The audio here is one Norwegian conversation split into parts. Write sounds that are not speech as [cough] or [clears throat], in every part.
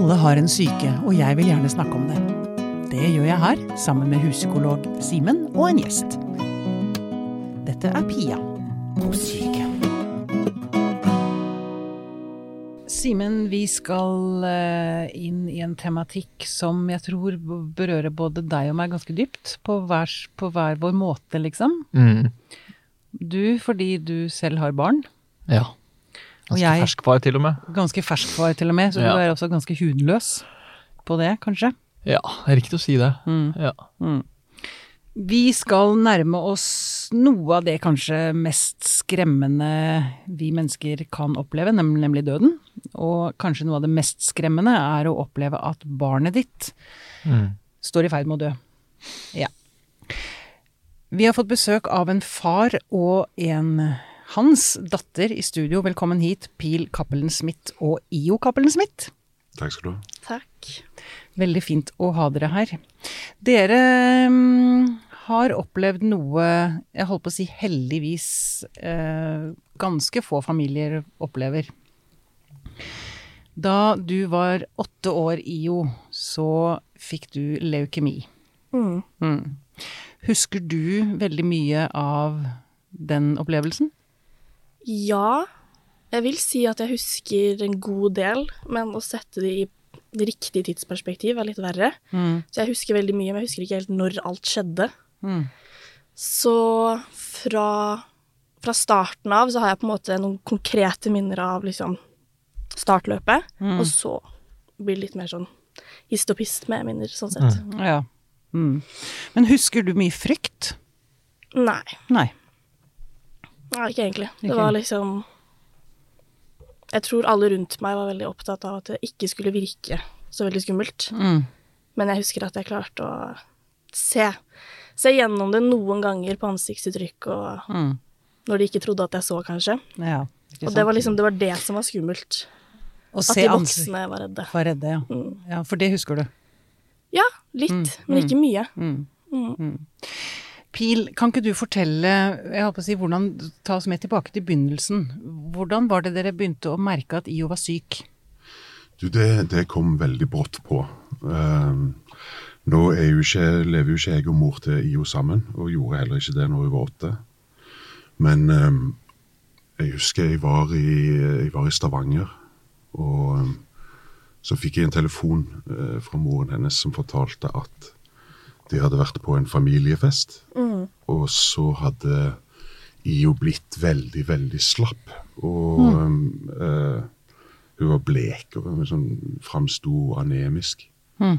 Alle har en syke, og jeg vil gjerne snakke om det. Det gjør jeg her, sammen med huspsykolog Simen og en gjest. Dette er Pia på syke. Simen, vi skal eh, inn i en tematikk som jeg tror berører både deg og meg ganske dypt, på hver, på hver vår måte, liksom. Mm. Du fordi du selv har barn. Ja. Ganske jeg- ferskvar, til og med. Ganske ferskvar til og med, så Ja. du er også ganske hudløs på det, kanskje. Ja, det er riktig å si det. Mm. Ja. Vi skal nærme oss noe av det kanskje mest skremmende vi mennesker kan oppleve, nemlig døden. Og kanskje noe av det mest skremmende er å oppleve at barnet ditt Mm. står i ferd med å dø. Ja. Vi har fått besøk av en far og en hans datter i studio. Velkommen hit, Pil Cappelen Smith og IO Cappelen Smith. Takk skal du ha. Takk. Veldig fint å ha dere her. Dere mm, har opplevd noe jeg holdt på å si heldigvis eh, ganske få familier opplever. Da du var åtte år, IO, så fikk du leukemi. Mm. Mm. Husker du veldig mye av den opplevelsen? Ja, jeg vil si at jeg husker en god del, men å sette det i riktig tidsperspektiv er litt verre. Mm. Så jeg husker veldig mye, men jeg husker ikke helt når alt skjedde. Mm. Så fra, fra starten av så har jeg på en måte noen konkrete minner av liksom startløpet, Mm. og så blir det litt mer sånn hist og pist med minner, sånn sett. Ja. Mm. Men husker du mye frykt? Nei, Nei. Nei, ikke egentlig. Det var liksom Jeg tror alle rundt meg var veldig opptatt av at det ikke skulle virke så veldig skummelt. Mm. Men jeg husker at jeg klarte å se, se gjennom det noen ganger på ansiktsuttrykk, og Mm. når de ikke trodde at jeg så, kanskje. Ja. Og det var liksom det, var det som var skummelt. Å At se de voksne var redde. Var redde, ja. Mm. ja. For det husker du. Ja, litt, Mm, men ikke mye. Mm. Pil, kan ikke du fortelle, jeg håper å si, hvordan, ta oss med tilbake til begynnelsen. Hvordan var det dere begynte å merke at IO var syk? Du, det, det kom veldig brått på. Ehm, nå jo ikke, lever jo ikke jeg og mor til IO sammen, og gjorde heller ikke det når hun var åtte. Men ehm, jeg husker jeg var, i, jeg var i Stavanger, og ehm, så fikk jeg en telefon uh, fra moren hennes som fortalte at de hadde vært på en familiefest, Mm. og så hadde IO blitt veldig, veldig slapp. Og mm. uh, hun var blek og sånn, framsto anemisk. Mm.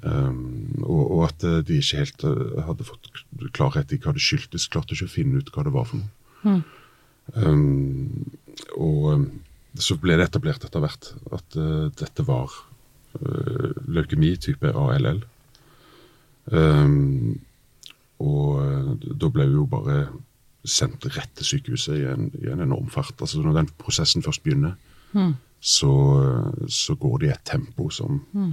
Um, og, og at eh, de ikke helt eh, hadde fått klarhet i hva det skyldtes. Klarte ikke å finne ut hva det var for noe. Mm. Um, og så ble det etablert etter hvert at uh, dette var uh, leukemi type ALL. Um, og eh, da ble hun jo bare sendt rett til sykehuset i en, i en enorm fart. Altså Når den prosessen først begynner, Mm. så, så går det i et tempo som, Mm.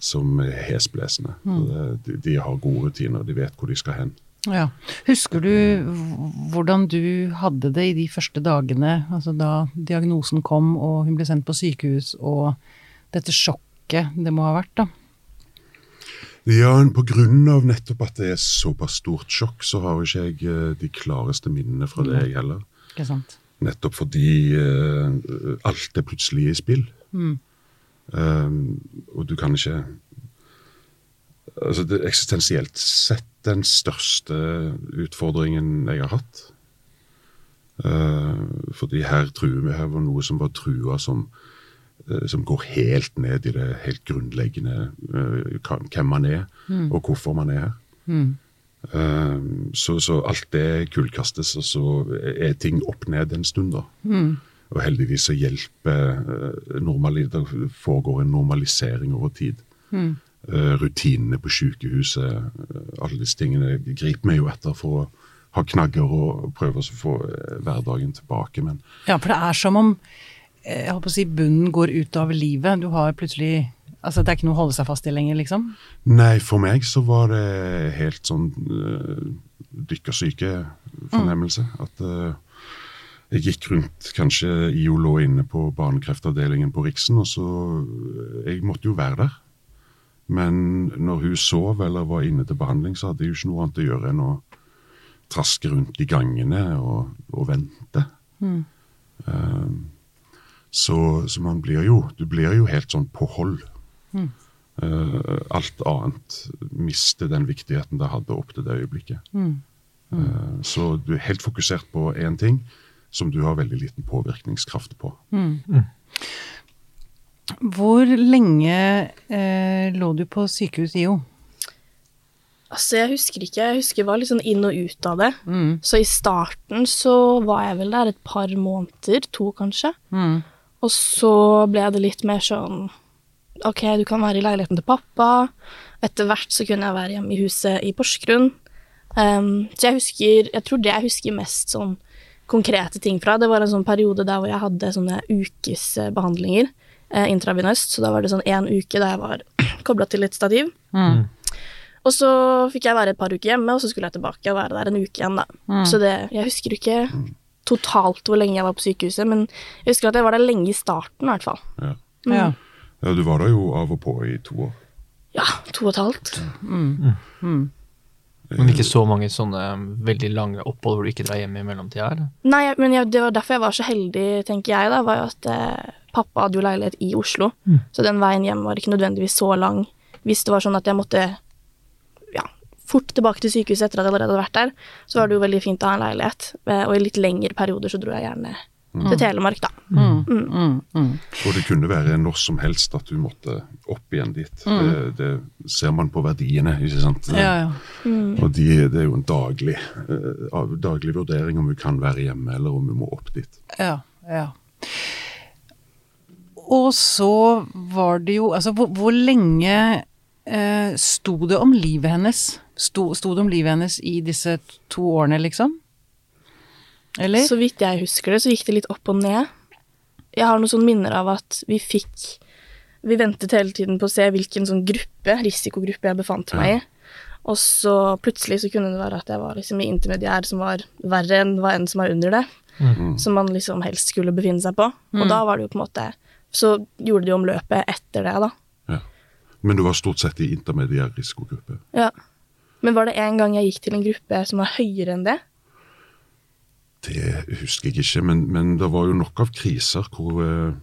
som er hesblesende. Mm. De, de har gode rutiner, de vet hvor de skal hen. Ja. Husker du hvordan du hadde det i de første dagene, altså da diagnosen kom og hun ble sendt på sykehus, og dette sjokket det må ha vært, da? Ja, på grunn av nettopp at det er såpass stort sjokk, så har ikke jeg eh, de klareste minnene fra det, jeg heller. Ikke sant? Nettopp fordi uh, alt er plutselig i spill. Mm. Um, og du kan ikke Altså, det eksistensielt sett den største utfordringen jeg har hatt. Uh, fordi her, truer vi, her var noe som var trua som, som går helt ned i det helt grunnleggende eh, hvem man er, og hvorfor man er her. Mm. Um, så, så alt det kullkastes, og så er ting opp ned en stund, da. Mm. Og heldigvis så hjelper eh, normali- Det foregår en normalisering over tid. Mm. Eh, rutinene på sykehuset, eh, alle disse tingene griper vi jo etter for å ha knagger og prøve å få eh, hverdagen tilbake. Men Ja, for det er som om eh, jeg håper å si, bunnen går ut av livet. Du har plutselig Altså, det er ikke noe å holde seg fast i lenger, liksom? nei, for meg så var det helt sånn uh, dykkersyke fornemmelse. At, uh, Jeg gikk rundt, kanskje IO lå inne på barnekreftavdelingen på Riksen, og så Jeg måtte jo være der. Men når hun sov eller var inne til behandling, så hadde jeg jo ikke noe annet å gjøre enn å traske rundt i gangene og, og vente. Eh, så, så man blir jo Du blir jo helt sånn på hold. Eh, alt annet mister den viktigheten det hadde opp til det øyeblikket. Eh, så du er helt fokusert på én ting som du har veldig liten påvirkningskraft på. Hvor lenge uh, lå du på sykehus, IO? Altså, jeg husker ikke. Jeg husker jeg var litt sånn inn og ut av det. Mm. Så i starten så var jeg vel der et par måneder, to kanskje. Mm. Og så ble det litt mer sånn Ok, du kan være i leiligheten til pappa. Etter hvert så kunne jeg være hjemme i huset i Porsgrunn. Um, så jeg husker Jeg tror det jeg husker mest sånn konkrete ting fra, det var en sånn periode der hvor jeg hadde sånne ukesbehandlinger eh, intravenøst. Så da var det sånn én uke der jeg var [clears throat] kobla til et stativ. Mm. Og så fikk jeg være et par uker hjemme, og så skulle jeg tilbake og være der en uke igjen, da. Så det Jeg husker ikke totalt hvor lenge jeg var på sykehuset, men jeg husker at jeg var der lenge i starten, i hvert fall. Ja. Ja. ja, Du var der jo av og på i to år. Ja, to og et halvt. Men ikke så mange sånne veldig lange opphold hvor du ikke drar hjem i mellomtida? eller? Nei, men jeg, det var derfor jeg var så heldig, tenker jeg, da, var jo at eh, pappa hadde jo leilighet i Oslo, så den veien hjem var ikke nødvendigvis så lang. Hvis det var sånn at jeg måtte fort tilbake til sykehuset etter at jeg allerede hadde vært der, så var det jo veldig fint å ha en leilighet. Eh, Og i litt lengre perioder så dro jeg gjerne til Telemark, da. Mm. Mm. Mm. Og det kunne være når som helst at du måtte opp igjen dit. Det, det ser man på verdiene, ikke sant. Ja, ja. Og de, det er jo en daglig, eh, daglig vurdering om vi kan være hjemme, eller om vi må opp dit. Ja, ja. Og så var det jo Altså, hvor, hvor lenge eh, sto det om livet hennes? Sto, sto det om livet hennes i disse to årene, liksom? Eller? Så vidt jeg husker det, så gikk det litt opp og ned. Jeg har noen sånne minner av at vi fikk Vi ventet hele tiden på å se hvilken sånn gruppe, risikogruppe jeg befant meg i. Og så plutselig så kunne det være at jeg var liksom i intermediær som var verre enn hva enn som er under det. Som man liksom helst skulle befinne seg på. Og da var det jo på en måte Så gjorde de om løpet etter det, da. Ja. Men du var stort sett i intermediær risikogruppe. Ja. Men var det en gang jeg gikk til en gruppe som var høyere enn det? Det husker jeg ikke, men, men det var jo nok av kriser hvor, eh,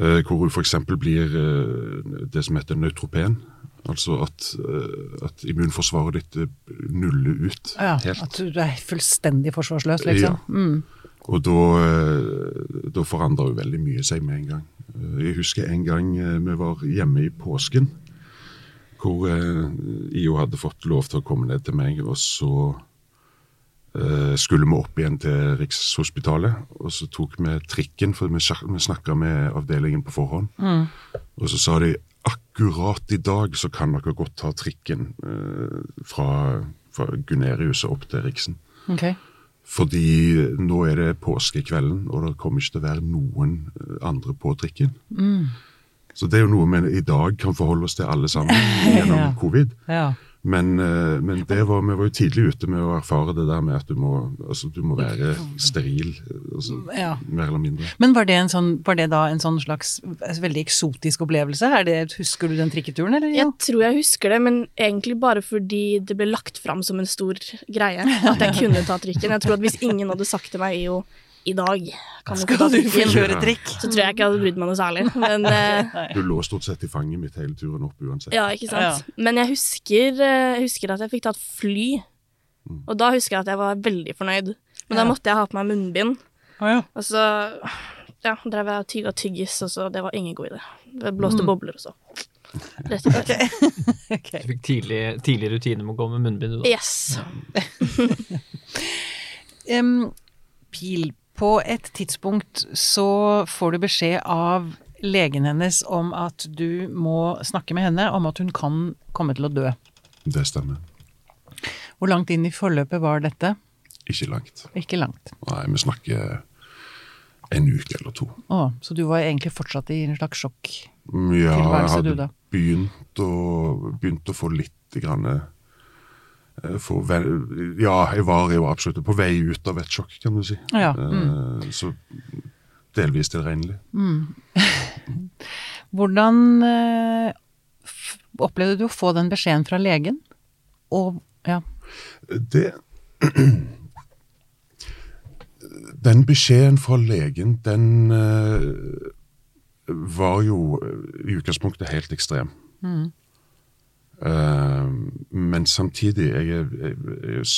eh, hvor hun f.eks. blir eh, det som heter nøytropen. Altså at, eh, at immunforsvaret ditt eh, nuller ut ja, helt. at du er fullstendig forsvarsløs, liksom? Mm. Og da, eh, da forandra jo veldig mye seg med en gang. Eh, Jeg husker en gang eh, vi var hjemme i påsken, hvor IO hadde fått lov til å komme ned til meg, og så skulle vi opp igjen til Rikshospitalet. Og så tok vi trikken, for vi, snak- snakka med avdelingen på forhånd. Og så sa de akkurat i dag så kan dere godt ta trikken fra, fra, Gunerius og opp til Riksen. Ok. Fordi nå er det påskekvelden, og det kommer ikke til å være noen eh, andre på trikken. Så det er jo noe vi i dag kan forholde oss til alle sammen [laughs] gjennom Ja. covid. Ja. Men, eh, men det var, vi var jo tidlig ute med å erfare det der med at du må, altså, du må være steril, altså, Ja. mer eller mindre. Men var det, en sånn, var det da en sånn slags altså, veldig eksotisk opplevelse? Er det, husker du den trikketuren, eller? Jeg tror jeg husker det, men egentlig bare fordi det ble lagt fram som en stor greie. At jeg [laughs] kunne ta trikken. Jeg tror at hvis ingen hadde sagt til meg jo i dag Skal du få kjøre trikk? så tror jeg ikke jeg hadde brydd meg noe særlig. Men [laughs] eh, Du lå stort sett i fanget mitt hele turen opp uansett. ja, ikke sant. Men jeg husker, eh, husker at jeg fikk tatt fly, og da husker jeg at jeg var veldig fornøyd. Men da måtte jeg ha på meg munnbind, og så ja, drev jeg og tygga tyggis, og så det var ingen god idé. Det blåste bobler og så. Rett og slett. [laughs] Okay. Ok. Du fikk tidlig, tidlig rutine med å gå med munnbind. du da. Yes. [laughs] um, Pil, på et tidspunkt så får du beskjed av legen hennes om at du må snakke med henne om at hun kan komme til å dø. Det stemmer. Hvor langt inn i forløpet var dette? Ikke langt. Ikke langt. Nei, vi snakker en uke eller to. Å, så du var egentlig fortsatt i en slags sjokk? Ja, jeg hadde du da? begynt å, begynt å få litt grann eh, for ve- Ja, jeg var jo absolutt på vei ut av et sjokk, kan du si. Ja, mm. Eh, Så delvis tilregnelig. [laughs] Hvordan eh, opplevde du å få den beskjeden fra legen? Og ja. Det [clears throat] Den beskjeden fra legen, den var jo i utgangspunktet helt ekstrem. Eh, men samtidig, jeg er, jeg er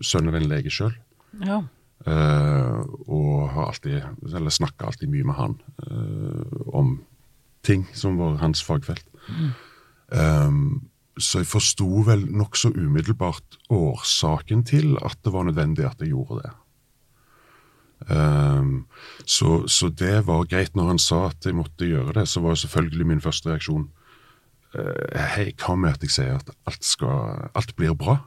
sønn av en lege sjøl. ja. Eh, og har alltid, eller snakker alltid mye med han eh, om ting som var hans fagfelt. Um, så jeg forsto vel nokså umiddelbart årsaken til at det var nødvendig at jeg gjorde det. Um, så, så det var greit når han sa at jeg måtte gjøre det, så var selvfølgelig min første reaksjon eh, Hei, hva med at jeg sier at alt, skal, alt blir bra?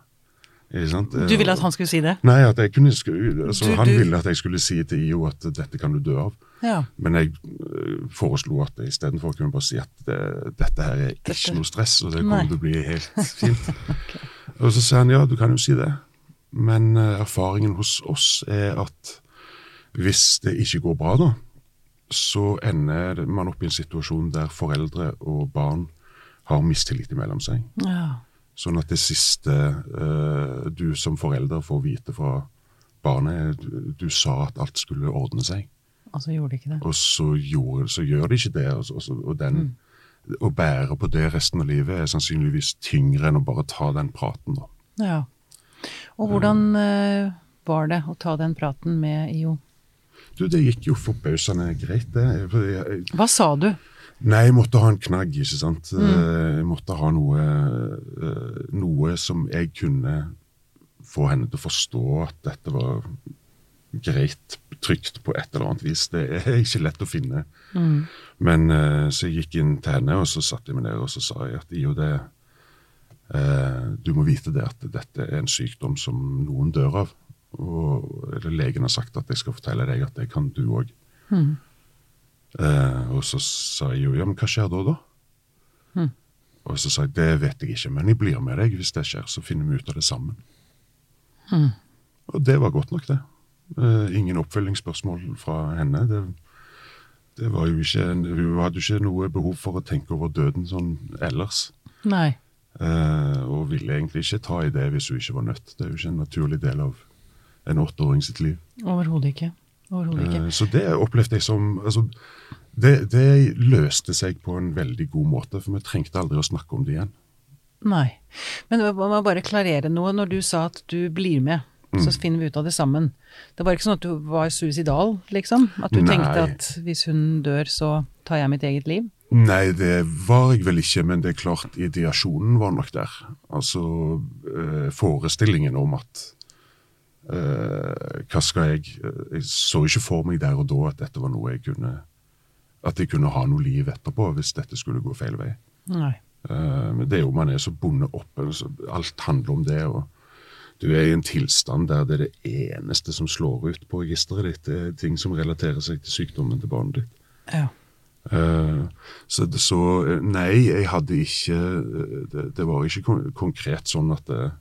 Sant? Du ville at han skulle si det? Nei, at jeg kunne, altså, Du- han du- ville at jeg skulle si til IO at dette kan du dø av. Ja. Men jeg øh, foreslo at jeg istedenfor kunne bare si at det, dette her er ikke Dette- noe stress, og det kommer til å bli helt [laughs] fint. Og så sier han ja, du kan jo si det, men erfaringen hos oss er at hvis det ikke går bra, da, så ender man opp i en situasjon der foreldre og barn har mistillit mellom seg. ja. Sånn at det siste uh, du som forelder får vite fra barnet, du, du sa at alt skulle ordne seg, Og så gjorde de ikke det. og så, gjorde, så gjør de ikke det. Og, så- og, så- og den, Å bære på det resten av livet er sannsynligvis tyngre enn å bare ta den praten. da. Ja. Og hvordan uh, var det å ta den praten med IO? Du, Det gikk jo forbausende greit, det. Hva sa du? Nei, jeg måtte ha en knagg, ikke sant. Mm. Jeg måtte ha noe, eh, noe som jeg kunne få henne til å forstå at dette var greit, trygt på et eller annet vis. Det er ikke lett å finne. Men eh, så jeg gikk inn til henne, og så satte jeg meg ned og så sa jeg at jo, det eh, Du må vite det at dette er en sykdom som noen dør av. Og legen har sagt at jeg skal fortelle deg at det kan du òg. Eh, og så sa jeg jo ja, men hva skjer da, da? Og så sa jeg det vet jeg ikke, men jeg blir med deg hvis det skjer, så finner vi ut av det sammen. Og det var godt nok, det. Eh, ingen oppfølgingsspørsmål fra henne. Det, det var jo ikke, Hun hadde jo ikke noe behov for å tenke over døden sånn ellers. Nei. Eh, og ville egentlig ikke ta i det hvis hun ikke var nødt. Det er jo ikke en naturlig del av en åtteåring sitt liv. Overhodet ikke. Overhodet ikke. Eh, Så det opplevde jeg som altså, det, det løste seg på en veldig god måte, for vi trengte aldri å snakke om det igjen. Nei. Men jeg må bare klarere noe. Når du sa at du blir med, Mm. så finner vi ut av det sammen. Det var ikke sånn at du var suicidal, liksom? At du Nei. tenkte at hvis hun dør, så tar jeg mitt eget liv? Nei, det var jeg vel ikke, men det er klart ideasjonen var nok der. Altså eh, forestillingen om at eh, Hva skal jeg eh, Jeg så ikke for meg der og da at dette var noe jeg kunne At jeg kunne ha noe liv etterpå hvis dette skulle gå feil vei. Nei. Men det er jo man er så bundet opp. Alt handler om det. og Du er i en tilstand der det er det eneste som slår ut på registeret ditt. Det er ting som relaterer seg til sykdommen til barnet ditt. Ja. Så, så nei, jeg hadde ikke Det, det var ikke kon konkret sånn at eh,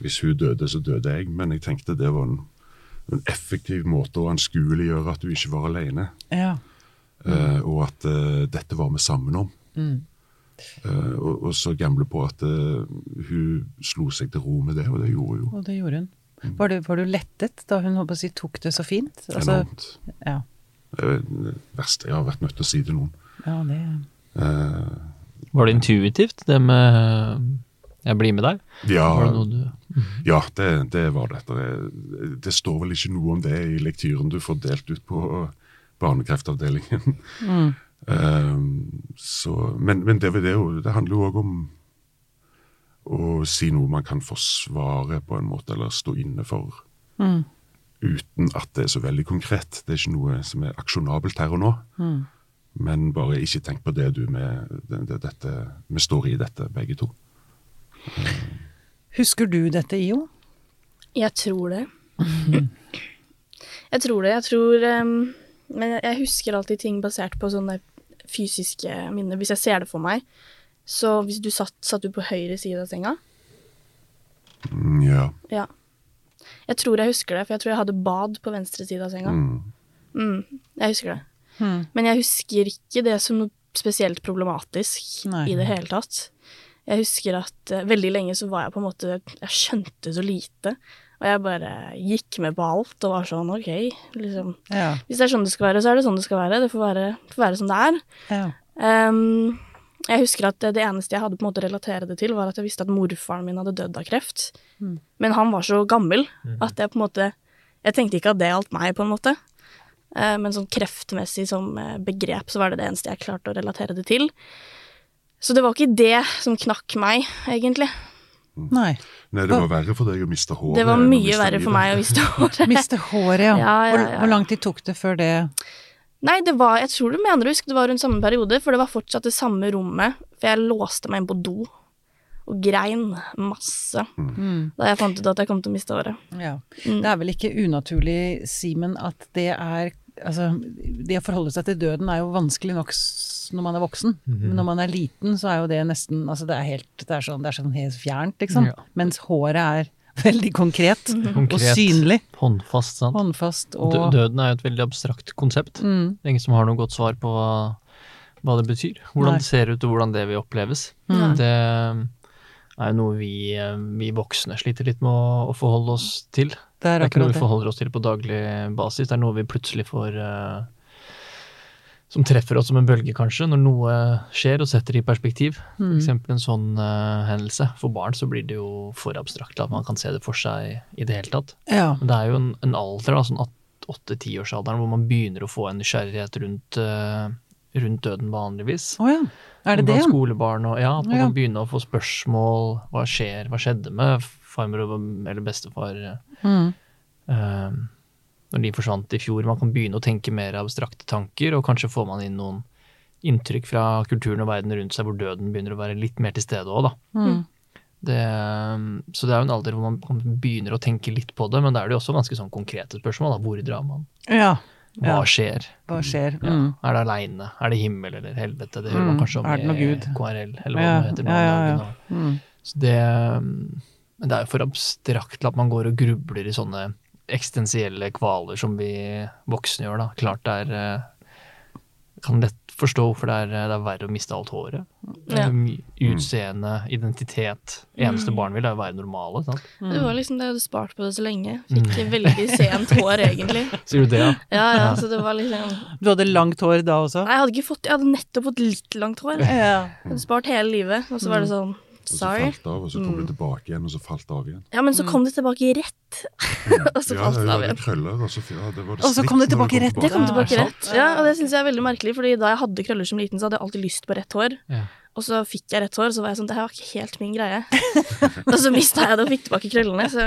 hvis hun døde, så døde jeg. Men jeg tenkte det var en, en effektiv måte å anskueliggjøre at du ikke var alene. ja. eh, Og at uh, dette var vi sammen om. Eh, og, og så gamble på at hun slo seg til ro med det, og det gjorde hun jo. Og det gjorde hun. Var du, var du lettet da hun håper å si, tok det så fint? Altså, Enormt. ja. Det er det verste jeg har vært nødt til å si til noen. ja, det Eh, Var det intuitivt, det med 'jeg blir med deg'? ja, det du Ja, det, det var det. Det, det står vel ikke noe om det i lektyren du får delt ut på barnekreftavdelingen. Um, [laughs] så, men men det, det, er det handler jo òg om å si noe man kan forsvare på en måte, eller stå inne for. Uten at det er så veldig konkret. Det er ikke noe som er aksjonabelt her og nå. Men bare ikke tenk på det du med det, det, dette, Vi står i dette, begge to. Husker du dette, IO? Jeg tror det. Jeg tror det. Jeg tror um, Men jeg- husker alltid ting basert på sånne fysiske minner. Hvis jeg ser det for meg Så hvis du satt, satt du på høyre side av senga? Mm, Ja. Ja. Jeg tror jeg husker det, for jeg tror jeg hadde bad på venstre side av senga. Mm. Mm, jeg husker det. Hmm. Men jeg husker ikke det som noe spesielt problematisk Nei. i det hele tatt. Jeg husker at uh, veldig lenge så var jeg på en måte Jeg skjønte så lite. Og jeg bare gikk med på alt og var sånn OK, liksom. Ja. Hvis det er sånn det skal være, så er det sånn det skal være. Det får være, får være som det er. ja. Um, jeg husker at det eneste jeg hadde på en måte relatere det til, var at jeg visste at morfaren min hadde dødd av kreft. Mm. Men han var så gammel at jeg på en måte Jeg tenkte ikke at det gjaldt meg, på en måte. Eh, men sånn kreftmessig som eh, begrep, så var det det eneste jeg klarte å relatere det til. Så det var ikke det som knakk meg, egentlig. Nei. Nei, det var verre for deg å miste håret. Det var mye verre for meg å miste [laughs] håret. Miste håret, ja. Ja, ja, Hvor, ja. hvor lang tid tok det før det Nei, det var, jeg tror du mener å huske det var rundt samme periode, for det var fortsatt det samme rommet. For jeg låste meg inn på do og grein masse mm. da jeg fant ut at jeg kom til å miste håret. Ja. Mm. Det er vel ikke unaturlig, Simen, at det er Altså, det å forholde seg til døden er jo vanskelig nok når man er voksen. Men når man er liten, så er jo det nesten Altså, det er helt Det er sånn, det er sånn helt fjernt, liksom. Ja. Mens håret er [laughs] veldig konkret og Konkret, synlig. håndfast, sant. Håndfast og Døden er jo et veldig abstrakt konsept. mm, Det er ingen som har noe godt svar på hva, hva det betyr. Hvordan Nei. det ser ut, og hvordan det vil oppleves. Mm. Det er jo noe vi, eh, vi voksne sliter litt med å, å forholde oss til. Det er Det er ikke noe vi forholder oss til på daglig basis. Det er noe vi plutselig får uh, Som treffer oss som en bølge, kanskje, når noe skjer og setter det i perspektiv. Mm. eksempel en sånn uh, hendelse. For barn så blir det jo for abstrakt at man kan se det for seg i det hele tatt. Ja. Men det er jo en, en alder, da, sånn åtte-tiårsalderen, hvor man begynner å få en nysgjerrighet rundt, eh, rundt døden vanligvis. Å ja. Er det det? Blant skolebarn og ja, at man Ja. kan begynne å få spørsmål. Hva skjer, hva skjedde med farmor og- eller bestefar Mm. uh, når de forsvant i fjor? Man kan begynne å tenke mer abstrakte tanker, og kanskje får man inn noen inntrykk fra kulturen og verden rundt seg hvor døden begynner å være litt mer til stede òg, da. Mm. Det, så det er jo en alder hvor man begynner å tenke litt på det, men da er det jo også ganske sånn konkrete spørsmål. Da. Hvor drar man? Ja. Hva Ja. skjer? Hva skjer? Ja. Mm. Er det aleine? Er det himmel eller helvete? Det hører man Mm. kanskje om i KRL, eller hva Ja, det heter ja, ja, ja. Mm. Så det, men det er jo for abstrakt til at man går og grubler i sånne eksistensielle kvaler som vi voksne gjør, da. Klart det er eh, Kan lett forstå hvorfor det er, det er verre å miste alt håret. Ja. er Utseende, identitet. Eneste barn vil er å være normale. Sant? Det var liksom det jeg hadde spart på det så lenge. Fikk veldig sent hår, [laughs] egentlig. Sier du det, ja? Ja, ja, så det var liksom Du hadde langt hår da også? Nei, jeg hadde ikke fått Jeg hadde nettopp fått litt langt hår. Jeg hadde spart hele livet, og så var det sånn Og så Sorry. falt det av, og så kom det tilbake igjen, og så falt det av igjen. Ja, men så kom det tilbake rett. [laughs] og så Ja, falt det av igjen. krøller, og så, ja, det var det Og så kom det tilbake rett. Det kom tilbake rett. Ja, og det syns jeg er veldig merkelig, fordi da jeg hadde krøller som liten, så hadde jeg alltid lyst på rett hår. Ja. Og så fikk jeg rett hår, så var jeg sånn Det her var ikke helt min greie. [laughs] og så mista jeg det og fikk tilbake krøllene, så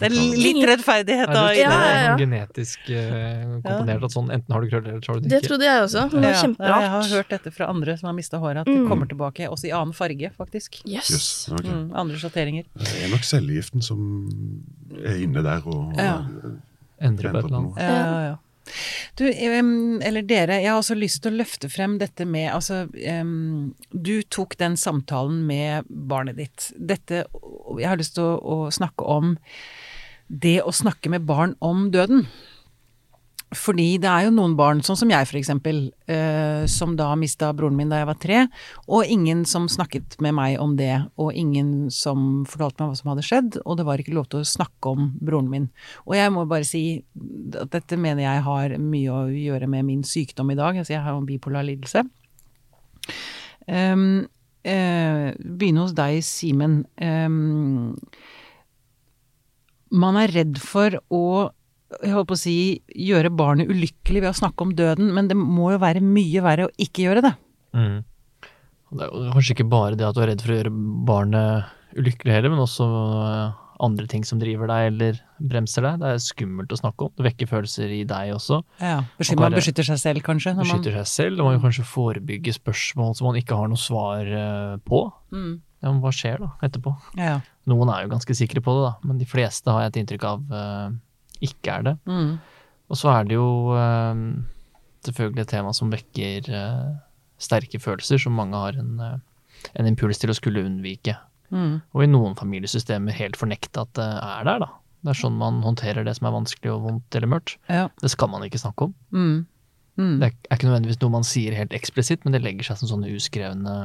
Det er litt rettferdighet da. Ja, ja, ja. genetisk uh, komponert at sånn enten har du krøller eller så har du det ikke. Det trodde jeg også. Men det var Ja, kjemperart. Jeg har hørt dette fra andre som har mista håret, at det Mm. kommer tilbake også i annen farge, faktisk. Yes. Yes, okay. Mm, andre sjatteringer. Det er nok cellegiften som er inne der og, og på endrer et på eller annet. noe. Ja, ja, ja. Du, eller dere, jeg har også lyst til å løfte frem dette med Altså, du tok den samtalen med barnet ditt. Dette Jeg har lyst til å, snakke om det å snakke med barn om døden. Fordi det er jo noen barn, sånn som jeg for eksempel, eh, som da mista broren min da jeg var tre, og ingen som snakket med meg om det, og ingen som fortalte meg hva som hadde skjedd, og det var ikke lov til å snakke om broren min. Og jeg må bare si at dette mener jeg har mye å gjøre med min sykdom i dag, altså jeg har en bipolar lidelse. Um, uh, begynne hos deg, Simen. Um, man er redd for å jeg holdt på å si, gjøre barnet ulykkelig ved å snakke om døden, men det må jo være mye verre å ikke gjøre det. Mm. Det er kanskje ikke bare det at du er redd for å gjøre barnet ulykkelig heller, men også eh, andre ting som driver deg eller bremser deg. Det er skummelt å snakke om. Det vekker følelser i deg også. Ja, beskytter, man beskytter seg selv, kanskje. Når man, Beskytter seg selv, og man kan kanskje forebygge spørsmål som man ikke har noe svar eh, på. Mm. Ja, men hva skjer da etterpå? Ja. Noen er jo ganske sikre på det, da, men de fleste har jeg et inntrykk av eh, ikke er det. Mm. Og så er det jo eh, selvfølgelig et tema som vekker eh, sterke følelser, som mange har en, eh, en impuls til å skulle unnvike. Mm. Og i noen familiesystemer helt fornekte at det er der, da. Det er sånn man håndterer det som er vanskelig og vondt eller mørkt. Ja. Det skal man ikke snakke om. Mm. Mm. Det er ikke nødvendigvis noe man sier helt eksplisitt, men det legger seg som sånne uskrevne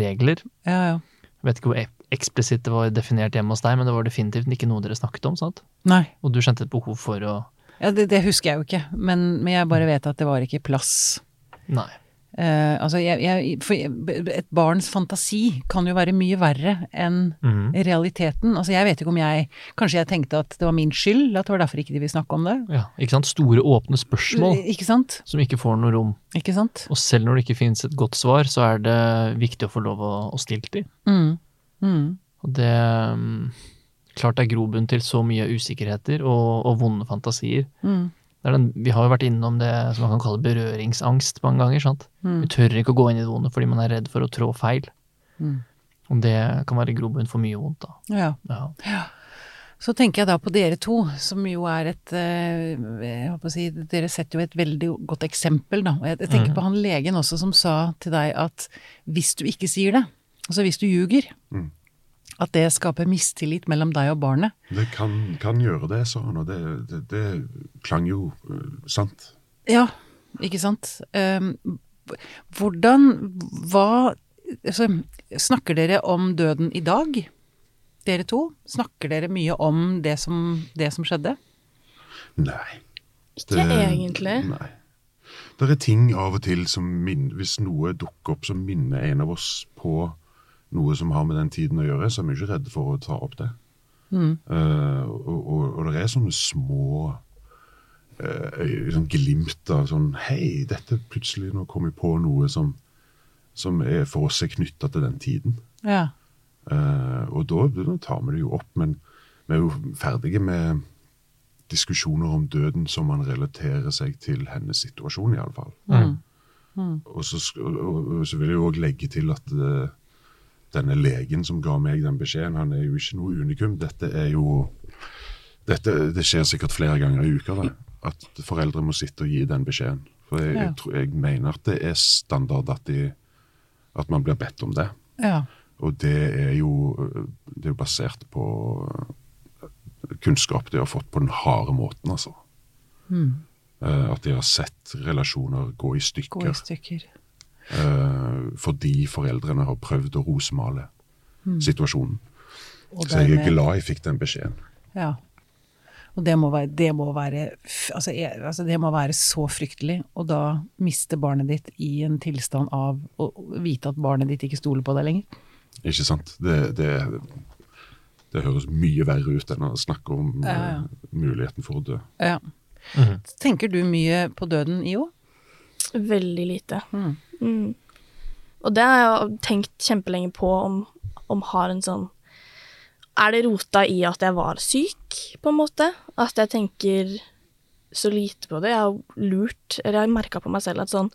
regler. Ja, ja. Jeg vet ikke hvor eksplisitt det var definert hjemme hos deg, men det var definitivt ikke noe dere snakket om, sant? Nei. Og du kjente et behov for å Ja, det, det husker jeg jo ikke, men, men jeg bare vet at det var ikke plass. Nei. Uh, altså, jeg, jeg, et barns fantasi kan jo være mye verre enn Mhm. realiteten. Altså, jeg vet ikke om jeg Kanskje jeg tenkte at det var min skyld, at det var derfor ikke de ville snakke om det. Ja, ikke sant? Store, åpne spørsmål Ikke sant? som ikke får noe rom. Ikke sant? Og selv når det ikke finnes et godt svar, så er det viktig å få lov å, å stille de. Mm. Mm. Og det mm, Klart det er grobunn til så mye usikkerheter og, og vonde fantasier. Mm. Den, vi har jo vært innom det som man kan kalle berøringsangst mange ganger. sant? Mm. Vi tør ikke å gå inn i det vonde fordi man er redd for å trå feil. Mm. Og det kan være grobunn for mye vondt, da. Ja. Ja. Så tenker jeg da på dere to, som jo er et eh, jeg håper å si, Dere setter jo et veldig godt eksempel, da. Jeg, tenker Mhm. på han legen også som sa til deg at hvis du ikke sier det, altså hvis du ljuger, Mm. at det skaper mistillit mellom deg og barnet. Det kan, kan gjøre det, sa han, og det, det, det klang jo eh, sant. Ja, ikke sant. Um, hvordan Hva altså, Snakker dere om døden i dag, dere to? Snakker dere mye om det som, det som skjedde? Nei. Ikke egentlig. Nei. Det er ting av og til som minner Hvis noe dukker opp som minner en av oss på noe som har med den tiden å gjøre, så er vi ikke redde for å ta opp det. Mm. Uh, og, og, og det er sånne små uh, sånn glimt av sånn Hei, dette plutselig nå kom vi på noe som, som er, for oss er knytta til den tiden. Ja. Uh, og da, da tar vi det jo opp, men vi er jo ferdige med diskusjoner om døden som man relaterer seg til hennes situasjon, iallfall. Mm. Og, så og, og, og så vil jeg jo òg legge til at eh, denne legen som ga meg den beskjeden, han er jo ikke noe unikum. Dette er jo dette, Det skjer sikkert flere ganger i uka da, at foreldre må sitte og gi den beskjeden. For jeg, Ja. jeg, tror, jeg mener at det er standard at, de, at man blir bedt om det. ja. Og det er jo, det er basert på kunnskap de har fått på den harde måten, altså. Mm. Eh, At de har sett relasjoner gå i Gå i stykker eh, fordi foreldrene har prøvd å rosmale situasjonen. Så jeg er glad jeg fikk den beskjeden. Ja. Og det må være, det må være altså, jeg, altså det må være så fryktelig, og da miste barnet ditt i en tilstand av å vite at barnet ditt ikke stoler på deg lenger. Ikke sant? Det, det, det høres mye verre ut enn å snakke om Ja, ja. eh, muligheten for å dø. Ja. Mhm. Tenker du mye på døden, IO? Veldig lite. Mm. Mm. Og det har jeg tenkt kjempelenge på om, om har en sånn Er det rota i at jeg var syk, på en måte? At jeg tenker så lite på det. Jeg har lurt, eller jeg har merka på meg selv at sånn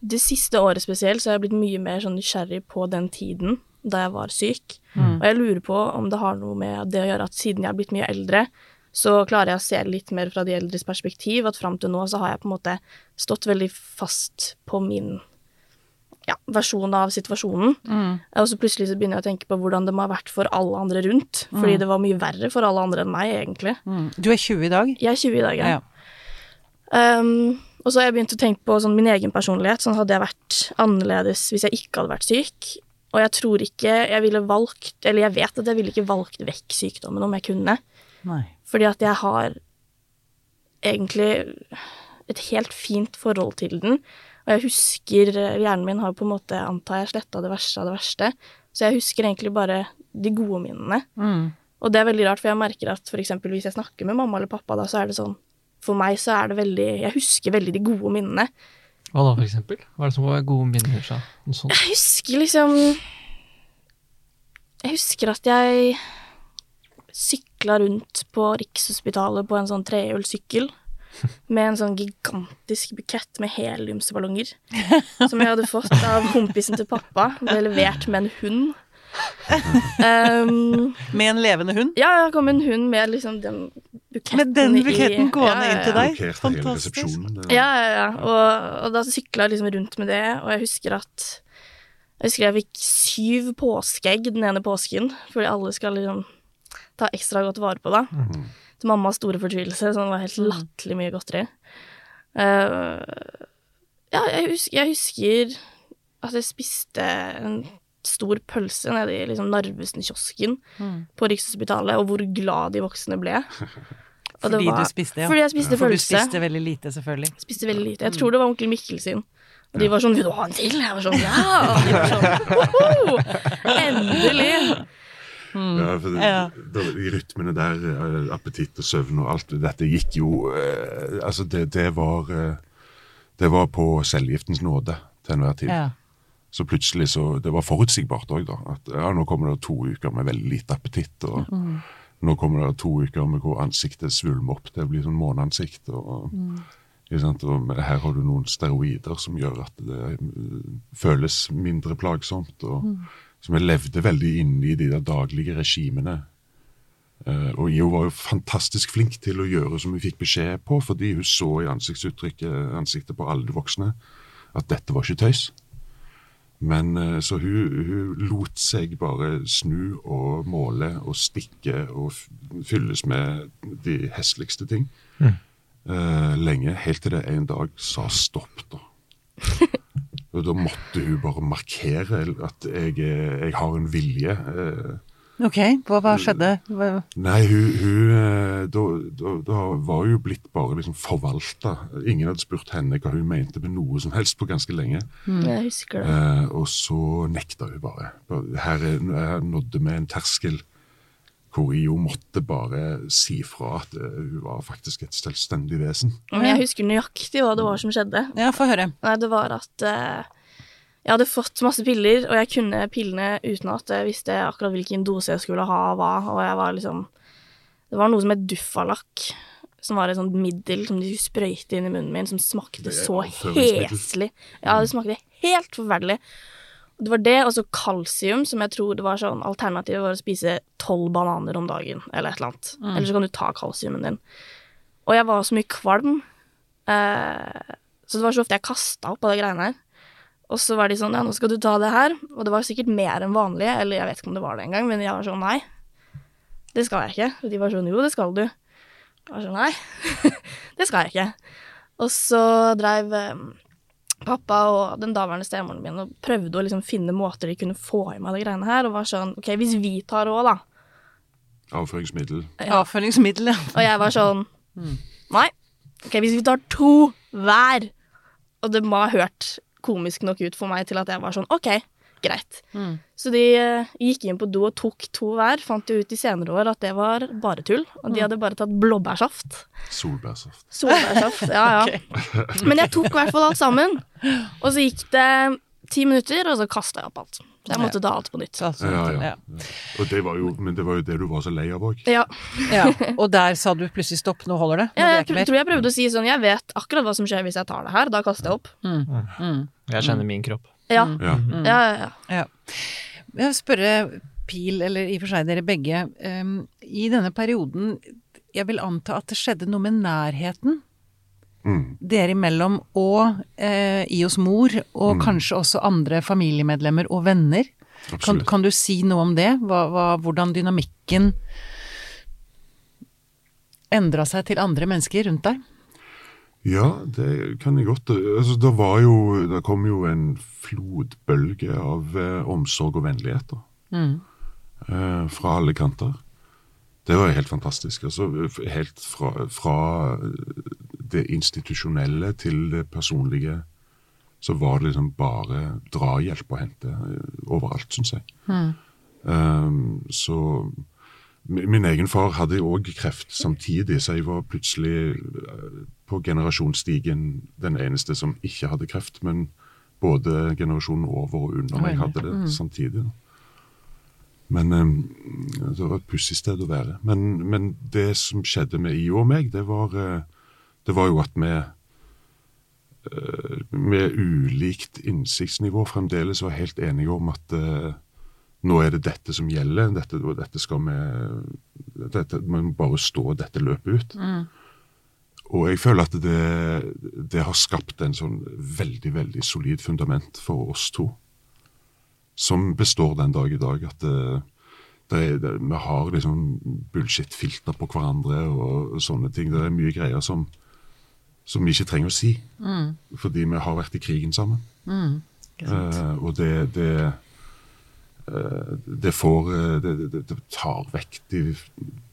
Det siste året spesielt så har jeg blitt mye mer sånn nysgjerrig på den tiden da jeg var syk. Og jeg lurer på om det har noe med det å gjøre at siden jeg har blitt mye eldre, så klarer jeg å se litt mer fra de eldres perspektiv. At fram til nå så har jeg på en måte stått veldig fast på min ja, versjon av situasjonen. Mm. Og så plutselig så begynner jeg å tenke på hvordan det må ha vært for alle andre rundt. Fordi det var mye verre for alle andre enn meg, egentlig. Mm. Du er 20 i dag? Jeg er 20 i dag, Ja. ja. Um, og så har jeg begynt å tenke på sånn, min egen personlighet. Sånn hadde jeg vært annerledes hvis jeg ikke hadde vært syk. Og jeg tror ikke jeg ville valgt Eller jeg vet at jeg ville ikke valgt vekk sykdommen om jeg kunne. Nei. Fordi at jeg har egentlig et helt fint forhold til den. Og jeg husker Hjernen min har på en måte, antar jeg, sletta det verste av det verste. Så jeg husker egentlig bare de gode minnene. Mm. Og det er veldig rart, for jeg merker at eksempel hvis jeg snakker med mamma eller pappa, da, så er det sånn For meg så er det veldig Jeg husker veldig de gode minnene. Hva da, for eksempel? Hva er det som var gode minner? Så? Sånt? Jeg husker liksom Jeg husker at jeg sykla rundt på Rikshospitalet på en sånn trehjulssykkel. Med en sånn gigantisk bukett med heliumsballonger. Som jeg hadde fått av kompisen til pappa. Ble levert med en hund. Um, Med en levende hund? ja, jeg kom en hund med liksom den buketten Med den i- buketten gående ja, ja, inn til deg? Fantastisk. Ja, ja, ja. Og, og da sykla jeg liksom rundt med det, og jeg husker at Jeg husker jeg fikk syv påskeegg den ene påsken, fordi alle skal liksom ta ekstra godt vare på det. Til mammas store fortvilelse, så det var helt latterlig mye godteri. Uh, ja, jeg husker, jeg husker at jeg spiste en stor pølse nede i liksom Narvesen-kiosken på Rikshospitalet, og hvor glad de voksne ble. [laughs] Fordi var- du spiste, ja. Fordi jeg spiste For du spiste veldig lite, selvfølgelig. Spiste veldig lite. Jeg tror det var onkel Mikkel sin. Og de var sånn 'Vil du ha en til?' Jeg var sånn 'Ja!' Og de var sånn «Woho! [laughs] Endelig! Ja, for det, det, de rytmene der, eh, appetitt og søvn og alt dette gikk jo eh, Altså, det, det var eh, Det var på cellegiftens nåde til enhver tid. Ja. Så plutselig så Det var forutsigbart òg, da. At ja, nå kommer det to uker med veldig lite appetitt. Og nå kommer det to uker med hvor ansiktet svulmer opp. Det blir sånn måneansikt. Og, Mm. og her har du noen steroider som gjør at det eh, føles mindre plagsomt. og Som jeg levde veldig inne i de der daglige regimene. Eh, og IO var jo fantastisk flink til å gjøre som hun fikk beskjed på, fordi hun så i ansiktsuttrykket ansiktet på alle de voksne at dette var ikke tøys. Men eh, så hun, hun lot seg bare snu og måle og stikke og fylles med de hesligste ting. eh, lenge, helt til det en dag sa stopp, da. [laughs] og da måtte hun bare markere at jeg, jeg har en vilje. eh, Ok, hva, hva skjedde? Hva, Nei, hun, hun eh, da, da, da var hun jo blitt bare liksom forvalta. Ingen hadde spurt henne hva hun mente med noe som helst på ganske lenge. Jeg husker det. Eh, og så nekta hun bare. Her, er- her nådde vi en terskel hvor IO måtte bare si fra at eh, hun var faktisk et selvstendig vesen. Jeg husker nøyaktig hva det var som skjedde. ja, få høre. Nei, det var at eh, jeg hadde fått masse piller, og jeg kunne pillene uten at jeg visste akkurat hvilken dose jeg skulle ha og hva, og jeg var liksom Det var noe som het Duffalakk, som var et sånt middel som de sprøyte inn i munnen min, som smakte så heslig. Ja, det smakte helt forferdelig. Det var det, og så kalsium, som jeg tror det var sånn Alternativet var å spise tolv bananer om dagen, eller et eller annet. Eller så kan du ta kalsiumen din. Og jeg var så mye kvalm, eh, så det var så ofte jeg kasta opp av de greiene her. Og så var de sånn, ja, nå skal du ta det her. Og det var sikkert mer enn vanlig, eller jeg vet ikke om det var det engang, men jeg var sånn, nei, det skal jeg ikke. Og de var sånn, jo, det skal du. Jeg var sånn, nei, [laughs] det skal jeg ikke. Og så dreiv eh, pappa og den daværende stemoren min og prøvde å liksom finne måter de kunne få i meg de greiene her, og var sånn, ok, hvis vi tar råd, da. Avføringsmiddel. Ja. Avføringsmiddel, ja. Og jeg var sånn Nei. Ok, hvis vi tar to hver Og det må ha hørt komisk nok ut for meg til at jeg var sånn OK, greit. Så de eh, gikk inn på do og tok to hver. Fant jo ut i senere år at det var bare tull. Og de hadde bare tatt blåbærsaft. Solbærsaft. Solbærsaft. Ja, ja. [laughs] Men jeg tok i hvert fall alt sammen. Og så gikk det ti minutter, og så kasta jeg opp alt. Så jeg måtte ta alt på nytt. Altså, Ja, ja. ja. Og det var jo, men det var jo det du var så lei av òg. Ja. ja. [laughs] Og der sa du plutselig stopp, nå holder det. Nå Jeg, mer. tror jeg prøvde å si sånn Jeg vet akkurat hva som skjer hvis jeg tar det her. Da kaster jeg opp. Jeg kjenner min kropp. Ja. Ja. Ja, ja, ja. Ja. Jeg vil spørre Pil, eller i og for seg dere begge, Um, i denne perioden, jeg vil anta at det skjedde noe med nærheten Mm. dere imellom og eh, hos mor, og kanskje også andre familiemedlemmer og venner. Kan, kan du si noe om det? Hva, hva, hvordan dynamikken endra seg til andre mennesker rundt deg? Ja, det kan jeg godt. Altså, det var jo Det kom jo en flodbølge av eh, omsorg og vennlighet da. Eh, fra alle kanter. Det var helt fantastisk. Altså, helt fra, fra det institusjonelle til det personlige så var det liksom bare drahjelp å hente eh, overalt, syns jeg. Um, så Min egen far hadde òg kreft samtidig, så jeg var plutselig eh, på generasjonsstigen den eneste som ikke hadde kreft. Men både generasjonen over og under meg hadde det samtidig. Men eh, det var et pussig sted å være. Men, men det som skjedde med IO og meg, det var, eh, det var jo at vi med ulikt innsiktsnivå fremdeles var helt enige om at nå er det dette som gjelder, dette, og dette skal vi dette, Man må bare stå dette løpet ut. Og jeg føler at det, det har skapt en sånn veldig, veldig solid fundament for oss to. som består den dag i dag. At det, det det, vi har liksom bullshit-filter på hverandre og sånne ting. Det er mye greier som, som vi ikke trenger å si, fordi vi har vært i krigen sammen. Eh, og det, det eh, det får eh, det, det, det tar vekk de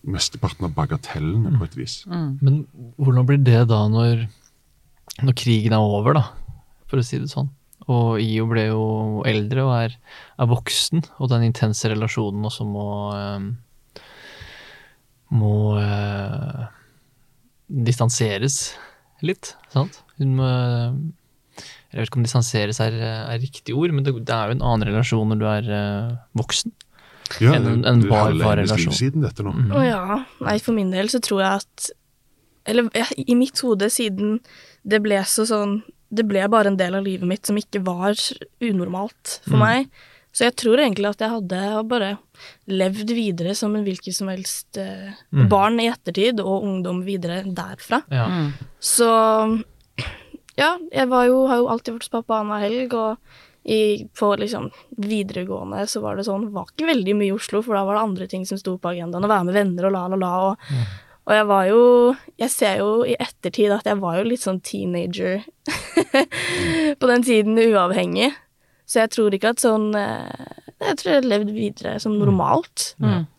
mesteparten av bagatellene på et vis. Men hvordan blir det da når, når krigen er over, da, for å si det sånn? Og IO ble jo eldre og er, er voksen, og den intense relasjonen også må eh, må eh, distanseres litt, sant? Hun må Jeg vet ikke om distanseres er, er riktig ord, men det, det er jo en annen relasjon når du er uh, voksen. Ja, En- det- en er bar- bar relasjon. siden dette nå. Å ja. Nei, for min del så tror jeg at Eller ja, i mitt hode, siden det ble så sånn Det ble bare en del av livet mitt som ikke var unormalt for meg. Så jeg tror egentlig at jeg hadde bare levd videre som en hvilket som helst eh, barn i ettertid, og ungdom videre derfra. Ja. Så ja, jeg var jo, har jo alltid vært hos pappa annenhver helg, og i, på liksom videregående så var det sånn Var ikke veldig mye i Oslo, for da var det andre ting som sto på agendaen. Å være med venner og la, la, la. Og, og jeg var jo Jeg ser jo i ettertid at jeg var jo litt sånn teenager [laughs] på den tiden, uavhengig. Så jeg tror ikke at sånn eh, Jeg tror jeg har levd videre som normalt,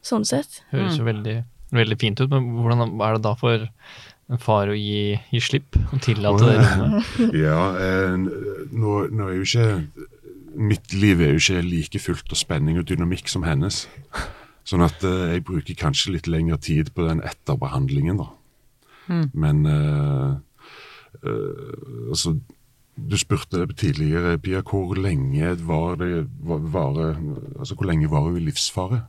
sånn sett. Høres jo veldig, veldig fint ut, men hvordan er det da for en far å gi, gi slipp og tillate det rommet? [laughs] Ja, eh, nå, nå er jo ikke Mitt liv er jo ikke like fullt av spenning og dynamikk som hennes. Sånn at eh, jeg bruker kanskje litt lengre tid på den etterbehandlingen, da. Men eh, eh, altså Du spurte tidligere, Pia, hvor lenge var det var, var, Altså hvor lenge var hun i livsfare?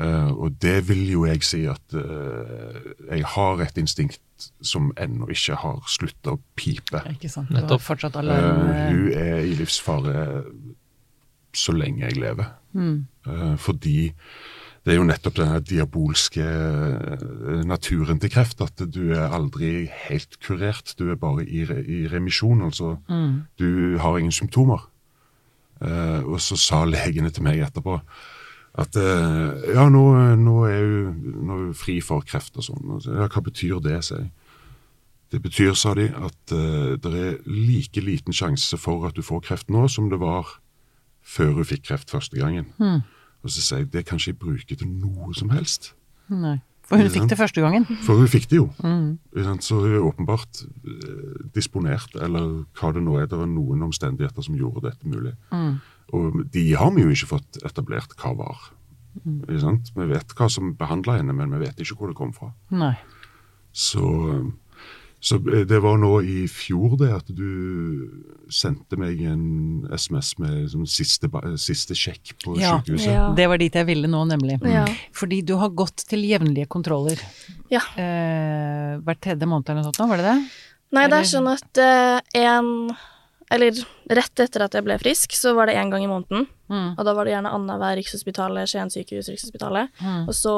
Eh, og det vil jo jeg si at uh, jeg har et instinkt som ennå ikke har slutta å pipe. Ikke sant. Du Nettopp. fortsatt Eh, Uh, hun er i livsfare så lenge jeg lever. Eh, fordi det er jo nettopp denne diabolske naturen til kreft, at du er aldri helt kurert. Du er bare i, re i remisjon, altså. Du har ingen symptomer. Eh, og så sa legene til meg etterpå at eh, ja, nå, nå, er hun, nå er hun fri for kreft og sånn. Ja, hva betyr det, sier jeg. Det betyr, sa de, at uh, det er like liten sjanse for at du får kreft nå som det var før hun fikk kreft første gangen. Og så sier jeg det kan ikke jeg bruke til noe som helst. Nei. For hun fikk det første gangen. For hun fikk det jo. Mm. Så hun er åpenbart eh, disponert, eller hva det nå er. Det var noen omstendigheter som gjorde dette mulig. Og de har vi jo ikke fått etablert hva var. Ikke sant? Vi vet hva som behandla henne, men vi vet ikke hvor det kom fra. Nei. Så, så det var nå i fjor det at du sendte meg en SMS med sånn siste, siste sjekk på Ja. sykehuset. Ja. Det var dit jeg ville nå, nemlig. Ja. Fordi du har gått til jevnlige kontroller. Ja. Eh, hvert tredje måned eller noe sånt, nå, var det det? Nei, det er sånn at eh, en Eller rett etter at jeg ble frisk, så var det én gang i måneden. Mm. Og da var det gjerne annenhver Rikshospitalet, Skien sykehus, Rikshospitalet. Mm. Og så,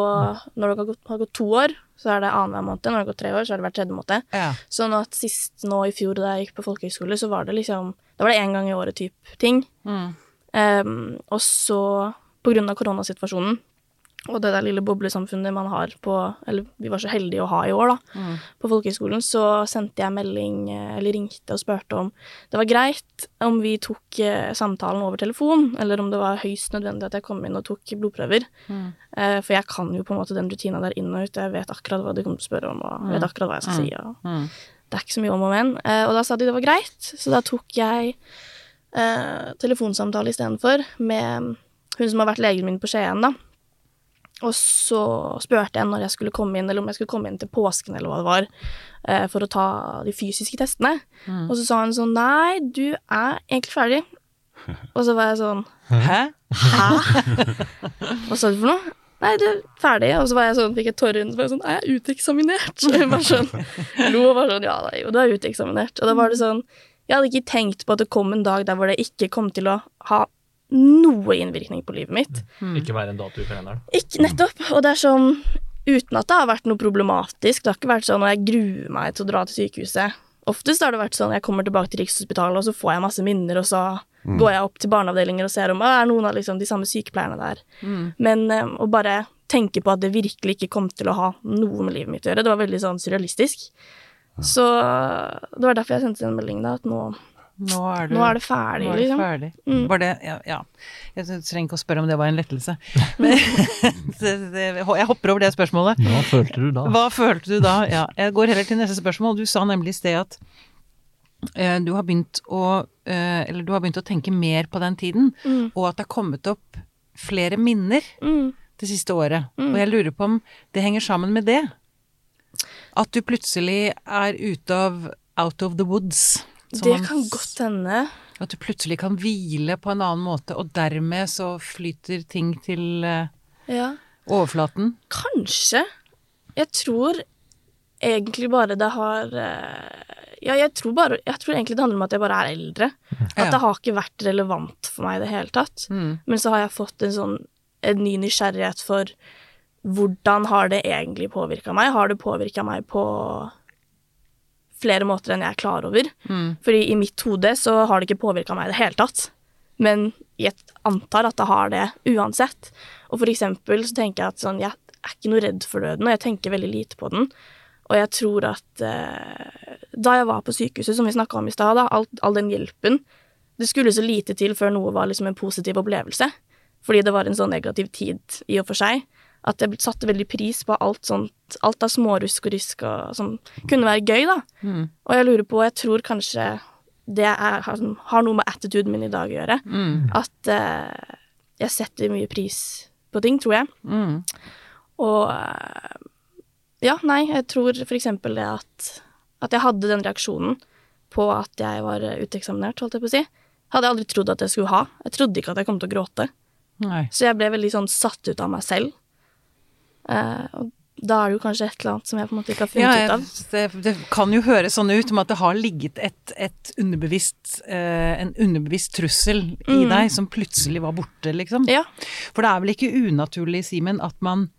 når det har gått, har gått to år, så er det annenhver måned. Når det har gått tre år, så er det hver tredje måned. Ja. Sånn at sist nå i fjor da jeg gikk på folkehøyskole, så var det liksom Da var det én gang i året type ting. Mm. Um, og så, på grunn av koronasituasjonen og det der lille boblesamfunnet man har på Eller vi var så heldige å ha i år, da. Mm. På folkehøyskolen så sendte jeg melding, eh, eller ringte og spurte om det var greit om vi tok eh, samtalen over telefon, eller om det var høyst nødvendig at jeg kom inn og tok blodprøver. Mm. Eh, for jeg kan jo på en måte den rutina der inn og ut. Jeg vet akkurat hva de kommer til å spørre om, og jeg vet akkurat hva jeg skal si. Og Mm. det er ikke så mye om og men. Eh, og da sa de det var greit, så da tok jeg eh, telefonsamtale istedenfor med hun som har vært legen min på Skien, da. Og så spurte jeg når jeg skulle komme inn, eller om jeg skulle komme inn til påsken, eller hva det var, eh, for å ta de fysiske testene. Mm. Og så sa hun sånn Nei, du er egentlig ferdig. Og så var jeg sånn Hæ? [laughs] Hva sa du for noe? Nei, du er ferdig. Og så var jeg sånn, fikk jeg tårer i øynene, så var jeg sånn Er jeg uteksaminert? Og [laughs] jeg bare sånn lo og var sånn Ja, nei, jo, du er uteksaminert. Og da var det sånn Jeg hadde ikke tenkt på at det kom en dag der hvor det ikke kom til å ha noe innvirkning på livet mitt. Ikke være en dato i kalenderen. Ikke nettopp. Og det er sånn uten at det har vært noe problematisk. Det har ikke vært sånn at jeg gruer meg til å dra til sykehuset. Oftest har det vært sånn at jeg kommer tilbake til Rikshospitalet, og så får jeg masse minner, og så går jeg opp til barneavdelinger og ser om «Å, er noen av liksom, de samme sykepleierne der. Men um, å bare tenke på at det virkelig ikke kom til å ha noe med livet mitt å gjøre, det var veldig sånn surrealistisk. Så det var derfor jeg sendte den meldingen, da, at nå, Nå er, du, nå er det ferdig, nå er det liksom. ferdig. Mm. Var det ja, ja. Jeg trenger ikke å spørre om det var en lettelse. [laughs] Men, [laughs] jeg hopper over det spørsmålet. Hva følte du da? Hva følte du da? Ja, jeg går heller til neste spørsmål. Du sa nemlig i sted at eh, du har å eh, Eller du har begynt å tenke mer på den tiden, Mm. og at det har kommet opp flere minner Mm. det siste året. Mm. Og jeg lurer på om det henger sammen med det? At du plutselig er ute av out of the woods. Som Det kan godt hende. At du plutselig kan hvile på en annen måte, og dermed så flyter ting til eh, Ja. overflaten. Kanskje. Jeg tror egentlig bare det har eh, Ja, jeg tror, bare, jeg tror egentlig det handler om at jeg bare er eldre. At det har ikke vært relevant for meg i det hele tatt. Mm. Men så har jeg fått en sånn en ny nysgjerrighet for hvordan har det egentlig påvirka meg? Har det påvirka meg på flere måter enn jeg er klar over? Mm. Fordi i mitt hode så har det ikke påvirka meg i det hele tatt. Men jeg antar at det har det uansett. Og for eksempel så tenker jeg at sånn, jeg er ikke noe redd for døden, og jeg tenker veldig lite på den. Og jeg tror at eh, da jeg var på sykehuset, som vi snakka om i stad, all, all den hjelpen Det skulle så lite til før noe var liksom en positiv opplevelse. Fordi det var en sånn negativ tid i og for seg. At jeg satte veldig pris på alt sånt, alt av smårusk og rysk og, som kunne være gøy, da. Mm. Og jeg lurer på, jeg tror kanskje det er, har, noe med attituden min i dag å gjøre. Mm. At uh, jeg setter mye pris på ting, tror jeg. Mm. Og eh, ja, nei, jeg tror for eksempel det at, at jeg hadde den reaksjonen på at jeg var uteksaminert, holdt jeg på å si. Hadde jeg aldri trodd at jeg skulle ha. Jeg trodde ikke at jeg kom til å gråte. Nei. Så jeg ble veldig sånn satt ut av meg selv. Eh, og da er det jo kanskje et eller annet som jeg på en måte ikke har funnet Ja, ut av. det, det kan jo høres sånn ut som at det har ligget et, et underbevisst, eh, en underbevisst trussel i Mm. deg som plutselig var borte, liksom. Ja. For det er vel ikke unaturlig, Simen, at man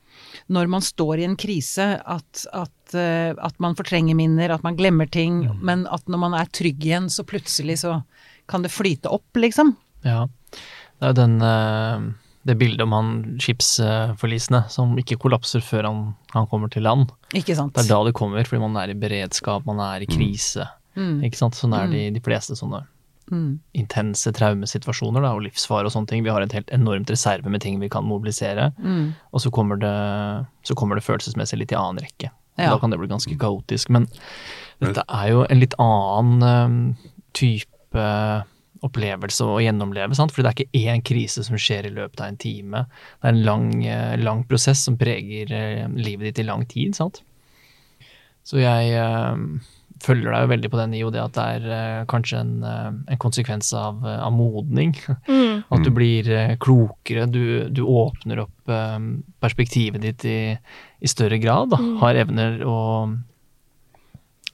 når man står i en krise, at, at, eh, at man fortrenger minner, at man glemmer ting, men at når man er trygg igjen, så plutselig så kan det flyte opp, liksom. Ja. Det er jo den eh, det bildet om han skipsforlisene som ikke kollapser før han, han kommer til land. Ikke sant? Det er da det kommer, fordi man er i beredskap, man er i krise. Mm. Ikke sant? Sånn er det i de fleste sånne Mm. intense traumesituasjoner da, og livsfare og sånne ting. Vi har et helt enormt reserve med ting vi kan mobilisere, Mm. og så kommer det, så kommer det følelsesmessig litt i annen rekke. Ja. Da kan det bli ganske kaotisk. Men dette er jo en litt annen eh, type opplevelse å gjennomleve, sant? fordi det er ikke én krise som skjer i løpet av en time. Det er en lang, eh, lang prosess som preger eh, livet ditt i lang tid, sant. Så jeg eh, følger deg jo veldig på den i det at det er kanskje en, en konsekvens av, av modning. [laughs] Mm. At du blir eh, klokere, du, du åpner opp perspektivet ditt i, i større grad. Da. Mm. Har evner å,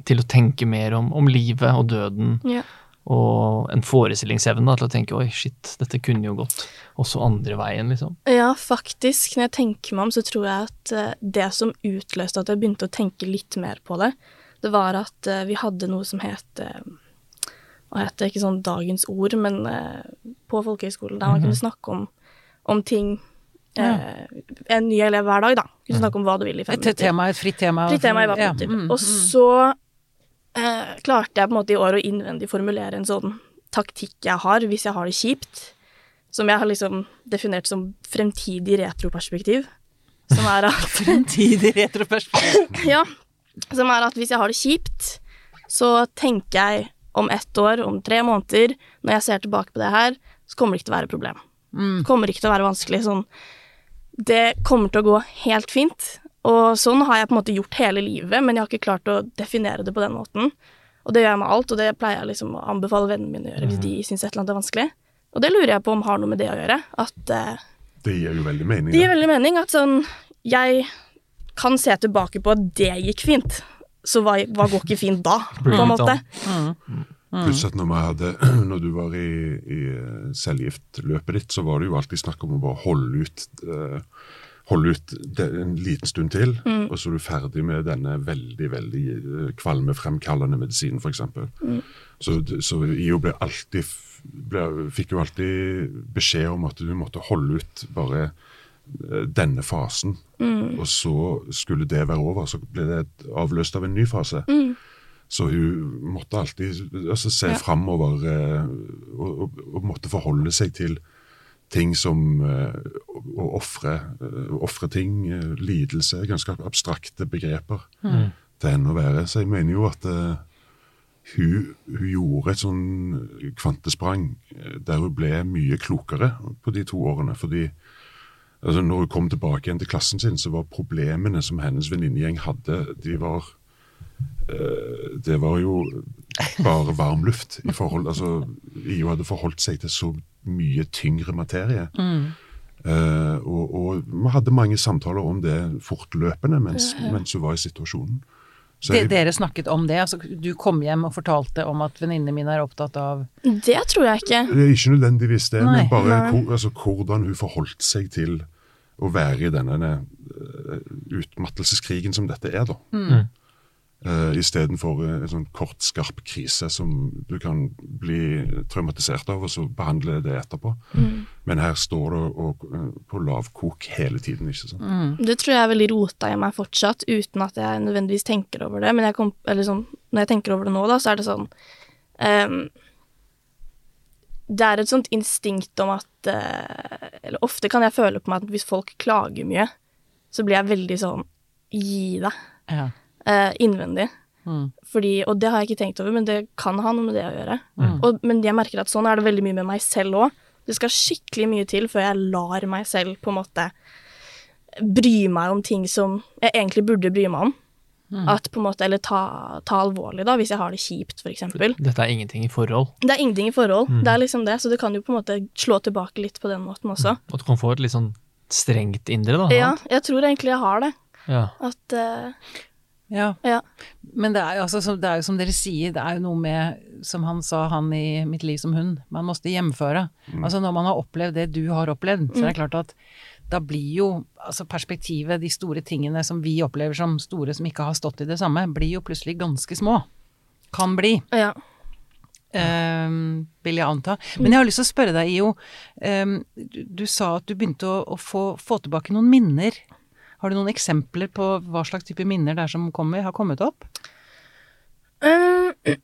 til å tenke mer om, om livet og døden. Ja. Og en forestillingsevne da, til å tenke oi, shit, dette kunne jo gått også andre veien, liksom. Ja, faktisk. Når jeg tenker meg om, så tror jeg at eh, det som utløste at jeg begynte å tenke litt mer på det, det var at eh, vi hadde noe som het eh, Hva het det? Ikke sånn dagens ord, men på folkehøyskolen, der man kunne snakke om, om ting eh, En ny elev hver dag, da. Kunne snakke om hva du vil i fem Et minutter. tema, et fritt tema. Fritt tema i Ja, minutter. mm, Og så eh, klarte jeg på en måte i år å innvendig formulere en sånn taktikk jeg har hvis jeg har det kjipt, som jeg har liksom definert som fremtidig retroperspektiv. Som er at [laughs] [laughs] Fremtidig retroperspektiv. Ja. Som er at hvis jeg har det kjipt, så tenker jeg om ett år, om tre måneder, når jeg ser tilbake på det her, så kommer det ikke til å være et problem. Mm. Kommer ikke til å være vanskelig. Sånn Det kommer til å gå helt fint. Og sånn har jeg på en måte gjort hele livet, men jeg har ikke klart å definere det på den måten. Og det gjør jeg med alt, og det pleier jeg liksom å anbefale vennene mine å gjøre hvis de syns et eller annet er vanskelig. Og det lurer jeg på om har noe med det å gjøre. At uh, Det gir jo veldig mening. det gir veldig mening at sånn Jeg kan se tilbake på at det gikk fint, så hva, hva går ikke fint da, [laughs] på en måte? Mm. Pluss at når, vi hadde, [clears throat] når du var i, i selvgiftløpet ditt, så var det jo alltid snakk om å bare holde ut eh, Holde ut en liten stund til, Mm. og så er du ferdig med denne veldig veldig eh, kvalmefremkallende medisinen, f.eks. Mm. Så, så IO ble alltid ble, fikk jo alltid beskjed om at du måtte holde ut bare eh, denne fasen, og så skulle det være over. Så ble det avløst av en ny fase. Så hun måtte alltid altså, se Ja. framover eh, og, og, og måtte forholde seg til ting som eh, å ofre eh, ting, eh, lidelse, ganske abstrakte begreper til henne å være. Så jeg mener jo at hun, hun gjorde et sånn kvantesprang der hun ble mye klokere på de to årene. fordi altså når hun kom tilbake igjen til klassen sin, så var problemene som hennes venninnegjeng hadde, de var eh, Det var jo bare varm luft i forhold Altså, IO hadde forholdt seg til så mye tyngre materie. Eh, og, og vi hadde mange samtaler om det fortløpende mens, mens hun var i situasjonen. Så jeg- dere snakket om det? Altså, du kom hjem og fortalte om at venninnene mine er opptatt av Det tror jeg ikke. Det er ikke nødvendigvis det, Nei. men bare hvor, altså, hvordan hun forholdt seg til å være i denne uh, utmattelseskrigen som dette er, da. Mm. Uh, Istedenfor uh, en sånn kort, skarp krise som du kan bli traumatisert av, og så behandle det etterpå. Men her står det og, og, på lavkok hele tiden, ikke sant. Det tror jeg er veldig rota i meg fortsatt, uten at jeg nødvendigvis tenker over det. Men jeg kom, eller sånn, når jeg tenker over det nå, da, så er det sånn um, Det er et sånt instinkt om at eh, Eller ofte kan jeg føle på meg at hvis folk klager mye, så blir jeg veldig sånn Gi deg. ja. Eh, innvendig. Mm. Fordi, og det har jeg ikke tenkt over, men det kan ha noe med det å gjøre. Og, men jeg merker at sånn er det veldig mye med meg selv òg. Det skal skikkelig mye til før jeg lar meg selv på en måte bry meg om ting som jeg egentlig burde bry meg om. At på en måte, Eller ta, ta alvorlig, da, hvis jeg har det kjipt, f.eks. Dette er ingenting i forhold. Det er ingenting i forhold. Det er liksom det, så det kan jo på en måte slå tilbake litt på den måten også. Og du kan få et litt sånn strengt indre, da. Ja, jeg tror egentlig jeg har det. Ja. At eh, ja. Ja. Men det er, jo, altså, som, det er jo som dere sier, det er jo noe med, som han sa, han i Mitt liv som hund, man måtte hjemføre. Altså når man har opplevd det du har opplevd, så er det klart at da blir jo altså perspektivet, de store tingene som vi opplever som store som ikke har stått i det samme, blir jo plutselig ganske små. Kan bli. Ja. Um, vil jeg anta. Men jeg har lyst til å spørre deg, Io. Um, du, du sa at du begynte å, å få, få tilbake noen minner. Har du noen eksempler på hva slags type minner det er som kommer, har kommet opp? Uh, [clears throat]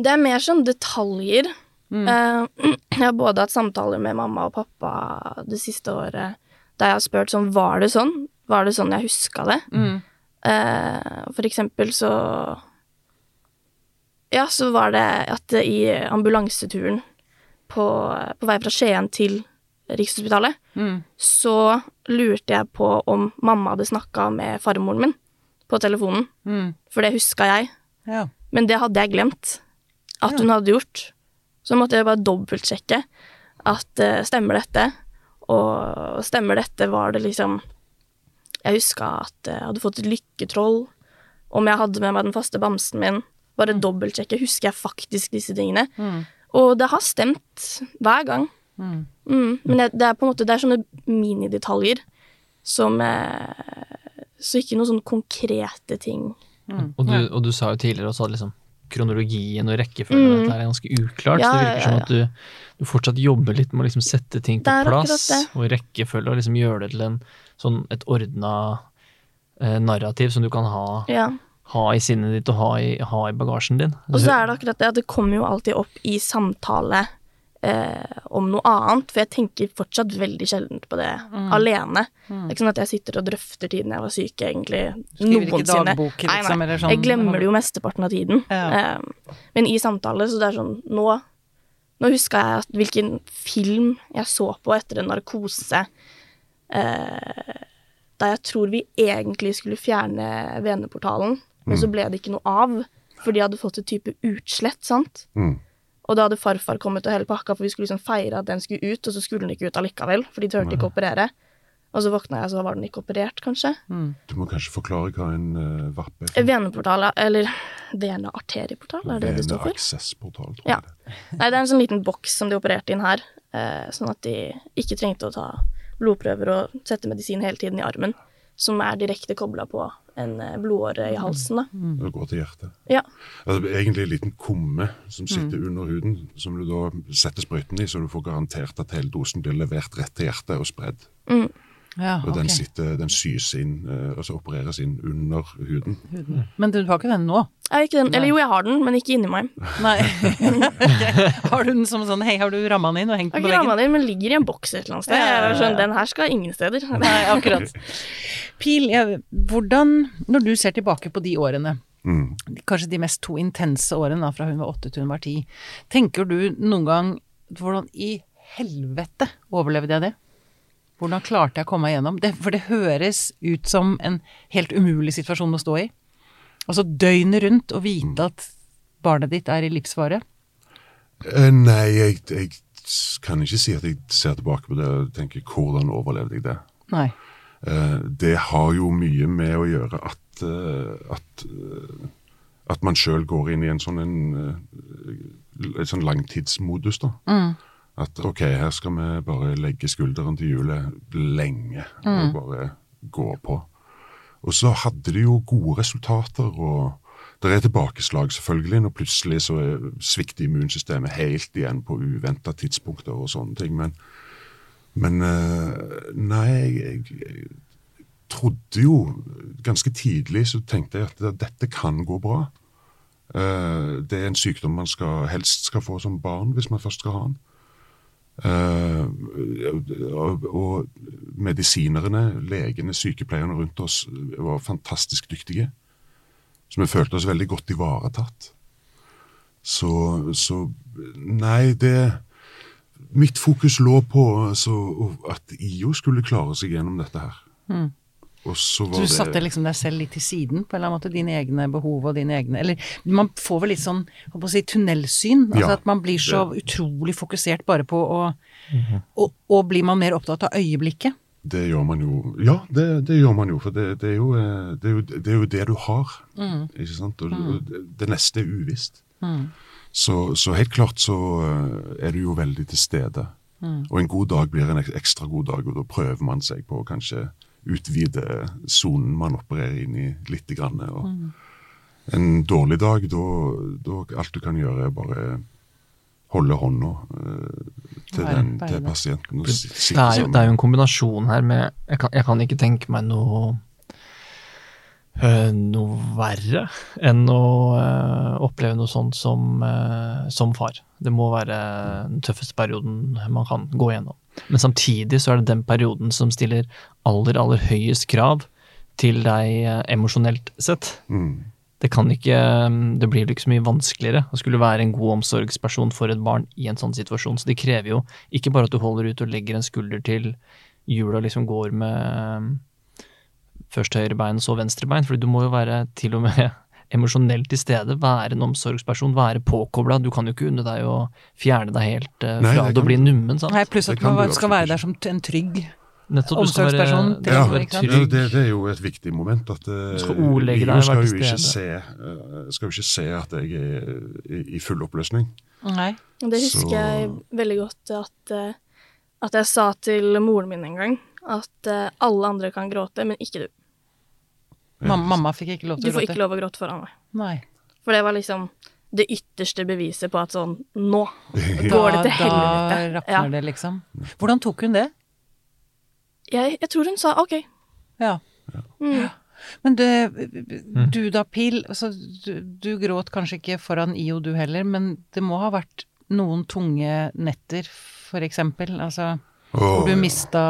Det er mer sånn detaljer. Mm. Uh, [clears throat] Jeg har både hatt samtaler med mamma og pappa det siste året der jeg har spurt sånn Var det sånn? Var det sånn jeg huska det? Mm. Uh, For eksempel så Ja, så var det at i ambulanseturen på, på vei fra Skien til Rikshospitalet, Mm. så lurte jeg på om mamma hadde snakka med farmoren min på telefonen. Mm. For det huska jeg. Ja. Men det hadde jeg glemt at Ja. hun hadde gjort. Så måtte jeg bare dobbeltsjekke at uh, stemmer dette? Og stemmer dette, var det liksom Jeg huska at jeg hadde fått et lykketroll. Om jeg hadde med meg den faste bamsen min. Bare dobbeltsjekke. Husker jeg faktisk disse tingene? Mm. Og det har stemt hver gang. Mm. Mm. Men det, det er på en måte Det er sånne minidetaljer som eh, Så ikke noen sånne konkrete ting. Mm. Og, du, og du sa jo tidligere også at liksom kronologien og rekkefølgen Mm. dette er ganske uklart. Ja, så det ja, virker som at du, du fortsatt jobber litt med å liksom sette ting på plass og rekkefølge, og liksom gjøre det til en, sånn et ordna eh, narrativ som du kan ha, Ja. ha i sinnet ditt og ha i, ha i bagasjen din. Og så er det akkurat det at det kommer jo alltid opp i samtale eh, om noe annet, for jeg tenker fortsatt veldig sjelden på det alene. Det er ikke sånn at jeg sitter og drøfter tiden jeg var syk, egentlig, Skriver ikke dagbok, Nei, liksom, nei. eller sånn. Jeg glemmer det jo mesteparten av tiden. Ja. Eh, men i samtale, så det er sånn Nå, nå huska jeg at hvilken film jeg så på etter en narkose eh, da jeg tror vi egentlig skulle fjerne veneportalen, men så ble det ikke noe av, for de hadde fått et type utslett, sant? Mm. Og da hadde farfar kommet og hele pakka, for vi skulle liksom feire at den skulle ut, og så skulle den ikke ut allikevel, for de turte ikke å operere. Og så våkna jeg, så var den ikke operert, kanskje. Du må kanskje forklare hva en uh, VAP er. Veneportal, eller venearterieportal, er det det står for? Veneaksessportal, tror jeg det. Nei, det er en sånn liten boks som de opererte inn her, uh, sånn at de ikke trengte å ta blodprøver og sette medisin hele tiden i armen. Som er direkte kobla på en eh, blodåre i halsen. da. Det går til hjertet. Ja. Altså, egentlig en liten kumme som sitter under huden, som du da setter sprøyten i, så du får garantert at hele dosen blir levert rett til hjertet og spredd. Ja, Og den, sitter, den sys inn, eh, altså opereres inn under huden. Men du har ikke den nå? Ikke den, eller jo, jeg har den, men ikke inni meg. Nei. [laughs] Har du den som sånn Hei, har du ramma den inn og hengt Jeg den har på ikke ramma den inn, men ligger i en boks et eller annet sted. Ja, ja, ja, Jeg er sånn. Den her skal ingen steder. [laughs] Nei, akkurat. Pil, jeg, hvordan, når du ser tilbake på de årene, Mm. kanskje de mest to intense årene da, fra hun var åtte til hun var ti, tenker du noen gang hvordan i helvete overlevde jeg det? Hvordan klarte jeg å komme meg gjennom? Det, for det høres ut som en helt umulig situasjon å stå i. Altså døgnet rundt å vite at barnet ditt er i livsfare. Uh, nei, jeg, jeg kan ikke si at jeg ser tilbake på det og tenker hvordan overlevde jeg det. Nei. Uh, det har jo mye med å gjøre at, uh, at, at man sjøl går inn i en sånn, en, en sånn langtidsmodus. da. At ok, her skal vi bare legge skulderen til hjulet lenge og bare gå på. Og så hadde de jo gode resultater, og det er tilbakeslag selvfølgelig når plutselig så er- svikter immunsystemet helt igjen på uventa tidspunkter og sånne ting. Men, men eh, nei, jeg, jeg, jeg trodde jo ganske tidlig så tenkte jeg at dette kan gå bra. Eh, det er en sykdom man skal, helst skal få som barn hvis man først skal ha den. Eh, og, og medisinerne, legene, sykepleierne rundt oss var fantastisk dyktige. Så vi følte oss veldig godt ivaretatt. Så, så Nei, det Mitt fokus lå på altså, at IO skulle klare seg gjennom dette her. Og så Så var du det satte liksom deg selv litt til siden, på en eller annen måte, dine egne behov og dine egne Eller man får vel litt sånn, hva på å si, tunnelsyn. Altså Ja, at man blir så utrolig fokusert bare på å og, og blir man mer opptatt av øyeblikket? Det gjør man jo. Ja, det, det gjør man jo. For det, det, er, jo, eh, det, er, jo, det er jo det du har. Ikke sant? Og, og det, det neste er uvisst. Så, så helt klart så eh, er du jo veldig til stede. Og en god dag blir en ekstra god dag, og da prøver man seg på å kanskje utvide sonen man opererer inn i lite grann. Og en dårlig dag, da, da alt du kan gjøre er bare holde hånda uh, til, den, til pasienten. Og Det er, jo, det er jo en kombinasjon her med Jeg kan, jeg kan ikke tenke meg noe øh, noe verre enn å uh, oppleve noe sånt som, som far. Det må være den tøffeste perioden man kan gå gjennom. Men samtidig så er det den perioden som stiller aller, aller høyest krav til deg øh, emosjonelt sett. Mm. Det kan ikke Det blir ikke så mye vanskeligere å skulle være en god omsorgsperson for et barn i en sånn situasjon. Så det krever jo ikke bare at du holder ut og legger en skulder til hjula liksom går med først høyre bein, så venstre bein, for du må jo være til og med emosjonelt til stede, være en omsorgsperson, være påkobla. Du kan jo ikke unne deg å fjerne deg helt uh, Nei, fra det det og bli nummen, sant? Nei, pluss at man skal være der som en trygg Nettopp, omsorgsperson. være- omsorgsperson Ja, være ikke det, det, det er jo et viktig moment. at uh, Du skal ordlegge deg, være jo til ikke stede. se, uh, skal jo ikke se at jeg er i, i full oppløsning. Nei. Det husker Så- jeg veldig godt at, uh, at jeg sa til moren min en gang. At alle andre kan gråte, men ikke du. Mamma, mamma fikk ikke lov til å gråte? Du får ikke lov å gråte foran meg. Nei. For det var liksom det ytterste beviset på at sånn Nå [laughs] går det til Da helvete. rakner Ja. det, liksom. Hvordan tok hun det? Jeg, jeg tror hun sa OK. Ja. Mm. Men det, du da, Pil, altså, du, du gråt kanskje ikke foran IO du heller, men det må ha vært noen tunge netter, for eksempel. Altså, hvor du mista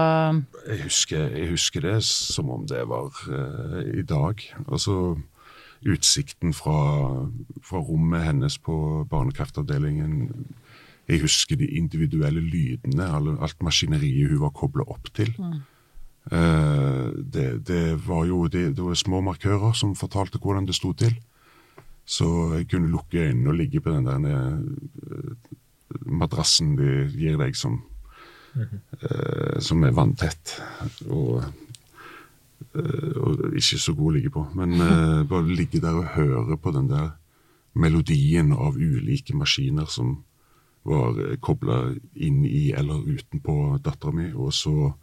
jeg, husker, jeg husker det som om det var uh, i dag. Altså utsikten fra, fra rommet hennes på barnekreftavdelingen. Jeg husker de individuelle lydene, alt maskineriet hun var kobla opp til. Eh, det, det var jo det, det var små markører som fortalte hvordan det sto til. Så jeg kunne lukke øynene og ligge på den der eh, madrassen de gir deg som, eh, som er vanntett. Og, eh, og ikke så god å ligge på. Men [laughs] eh, bare ligge der og høre på den der melodien av ulike maskiner som var kobla inn i eller utenpå dattera mi, og så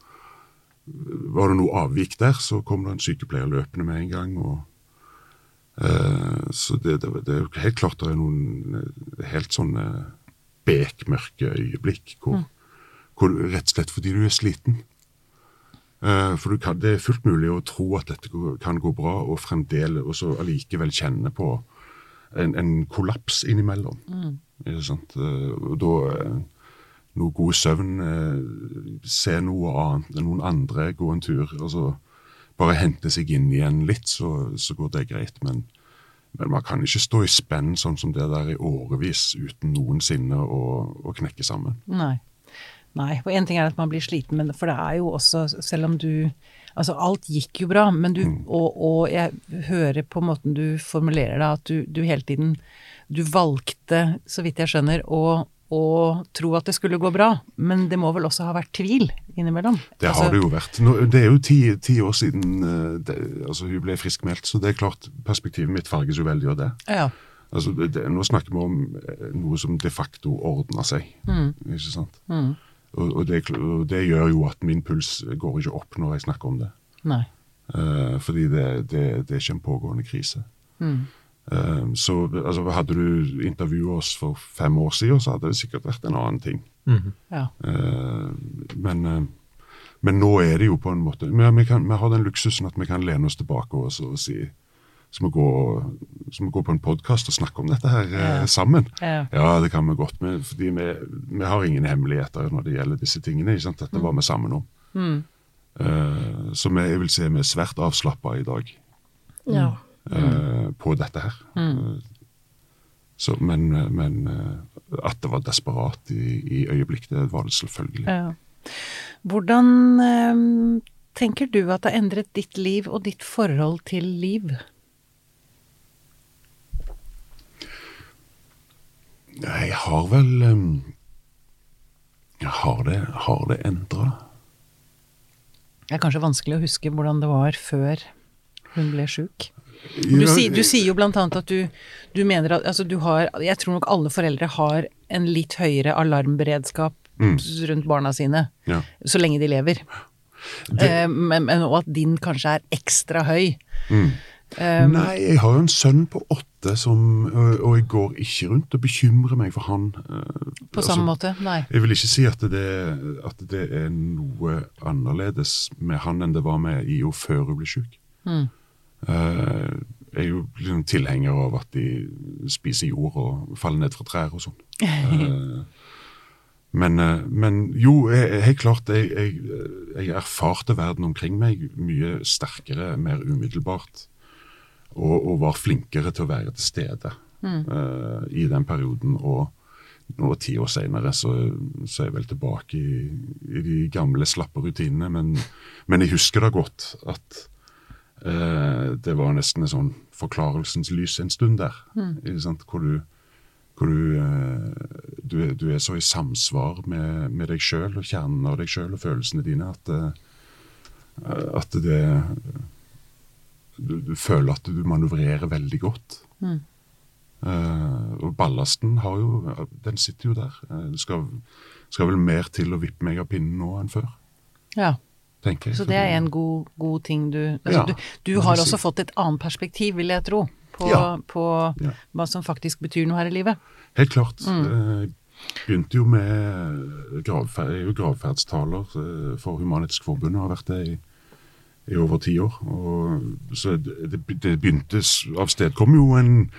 var det noe avvik der, så kom det en sykepleier løpende med en gang. og eh, Så det, det, det er jo helt klart det er noen eh, helt sånne bekmørke øyeblikk hvor, hvor rett og slett fordi du er sliten. Eh, For du kan, det er fullt mulig å tro at dette kan gå bra, og fremdeles og så allikevel kjenne på en, en kollaps innimellom. Ikke sant? Eh, Og da eh, noe god søvn, se noe annet, noen andre, gå en tur. altså Bare hente seg inn igjen litt, så, så går det greit. Men, men man kan ikke stå i spenn sånn som det der i årevis uten noensinne å, å knekke sammen. Nei. Nei. Og én ting er at man blir sliten, men for det er jo også, selv om du Altså, alt gikk jo bra, men du og, og jeg hører på måten du formulerer det, at du, du hele tiden Du valgte, så vidt jeg skjønner, å, å tro at det skulle gå bra. Men det må vel også ha vært tvil innimellom? Det Altså, har det jo vært. Nå, det er jo ti, ti år siden eh, det, altså hun ble friskmeldt, så det er klart perspektivet mitt farges jo veldig av det. Ja. Altså, det, det, nå snakker vi om eh, noe som de facto ordna seg. Mm. Ikke sant? Mm. Og, og, det, og det gjør jo at min puls går ikke opp når jeg snakker om det. Nei. Uh, fordi det, det, det er ikke en pågående krise. Mm. Eh, så altså, hadde du intervjuet oss for fem år siden, så hadde det sikkert vært en annen ting. Mm. Ja. Uh, men, uh, men nå er det jo på en måte Vi, vi, kan, vi har den luksusen at vi kan lene oss tilbake og, og si Som å gå, som å gå på en podkast og snakke om dette her eh, Ja. sammen. Ja. Ja, det kan vi godt, Med, fordi vi, vi har ingen hemmeligheter når det gjelder disse tingene. ikke sant? Dette var vi sammen om. Mm. Eh, så vi, jeg vil si vi er svært avslappa i dag Ja. eh, på dette her. Mm. så, men men at det var desperat i, i øyeblikk, det var det selvfølgelig. Ja. Hvordan eh, tenker du at det har endret ditt liv og ditt forhold til liv? Jeg har vel jeg Har det, har det endra? Det er kanskje vanskelig å huske hvordan det var før hun ble sjuk. Du, sier- du sier jo blant annet at du, du mener at altså du har Jeg tror nok alle foreldre har en litt høyere alarmberedskap Mm. rundt barna sine Ja. så lenge de lever. Det- Eh, men, men, og at din kanskje er ekstra høy. Mm. Eh, Nei, jeg har jo en sønn på åtte som Og og jeg går ikke rundt og bekymrer meg for han. på altså, samme måte? Nei. Jeg vil ikke si at det, at det er noe annerledes med han enn det var med IO før hun ble syk. Mm. Jeg er jo liksom tilhenger av at de spiser jord og faller ned fra trær og sånn. [laughs] Men, men jo, helt klart, jeg, jeg, jeg erfarte verden omkring meg mye sterkere, mer umiddelbart. Og, og var flinkere til å være til stede eh, i den perioden. Og nå ti år senere så, så er jeg vel tilbake i, i de gamle, slappe rutinene. Men, men jeg husker da godt at eh, det var nesten en sånn forklarelsens lys en stund der. Sant? Hvor du, hvor du, eh, du, du er så i samsvar med, med deg sjøl og kjernen av deg sjøl og følelsene dine at, eh, at det du, du føler at du manøvrerer veldig godt. Mm. Uh, og ballasten har jo, den sitter jo der. Eh, det skal, skal vel mer til å vippe meg av pinnen nå enn før, Ja. jeg. Så det er en god, god ting du altså, Ja, Du, du har også si. fått et annet perspektiv, vil jeg tro, på, Ja. på Ja. hva som faktisk betyr noe her i livet. Helt klart. Mm. Jeg begynte jo med gravfer, jeg er jo gravferdstaler eh, for Human-Etisk Forbund og har vært det i, i over ti år. Og, så det, det- begynte avstedkom jo en,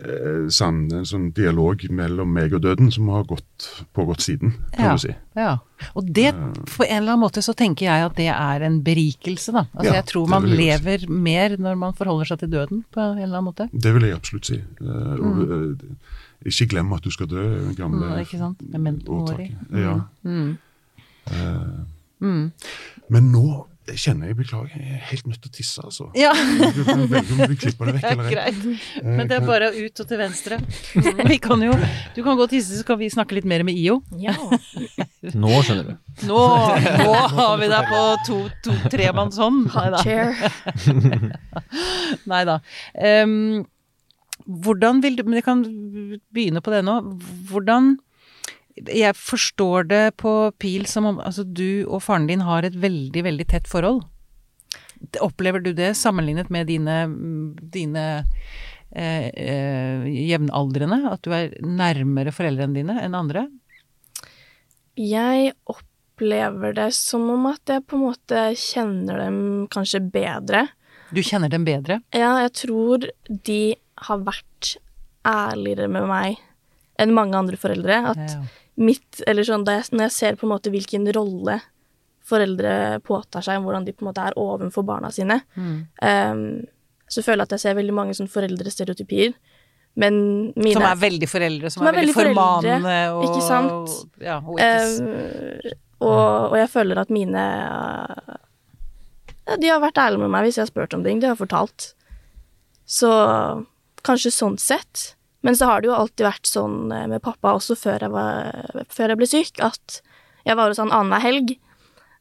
eh, sann, en sånn dialog mellom meg og døden som har gått, pågått siden, kan Ja. du si. Ja. Og det, på en eller annen måte så tenker jeg at det er en berikelse, da. Altså Ja, jeg tror man jeg lever mer når man forholder seg til døden, på en eller annen måte. Det vil jeg absolutt si. Eh, og, mm. ikke glem at du skal dø, gamle Mm, ikke sant? Memento mori. Ja. Mm. Eh, Mm. men nå kjenner jeg, beklager, jeg er helt nødt til å tisse, altså. Ja, [laughs] Du du klipper det vekk [laughs] eller greit. Men det er bare ut og til venstre. [laughs] Vi kan jo Du kan gå og tisse, så kan vi snakke litt mer med IO. ja. Nå skjønner du. Nå, nå har vi deg på to, to tremannshånd. Nei da. Da. Ehm, hvordan vil du Men jeg kan begynne på det nå. Hvordan jeg forstår det på Pil som om altså, du og faren din har et veldig, veldig tett forhold. Opplever du det sammenlignet med dine, dine eh, eh, jevnaldrende? At du er nærmere foreldrene dine enn andre? Jeg opplever det som om at jeg på en måte kjenner dem kanskje bedre. Du kjenner dem bedre? Ja, jeg tror de har vært ærligere med meg enn mange andre foreldre. At. Mitt Eller sånn jeg, når jeg ser på en måte hvilken rolle foreldre påtar seg, hvordan de på en måte er ovenfor barna sine, Mm. um, så føler jeg at jeg ser veldig mange sånn foreldrestereotypier. Men mine Som er veldig foreldre, som, Som er, veldig formanende og ikke sant? Ja, og ikke Eh, og, og jeg føler at mine ja, De har vært ærlige med meg hvis jeg har spurt om ting. De har fortalt. Så kanskje sånn sett. Men så har det jo alltid vært sånn eh, med pappa også før jeg, var, før jeg ble syk, at jeg var hos han annenhver helg.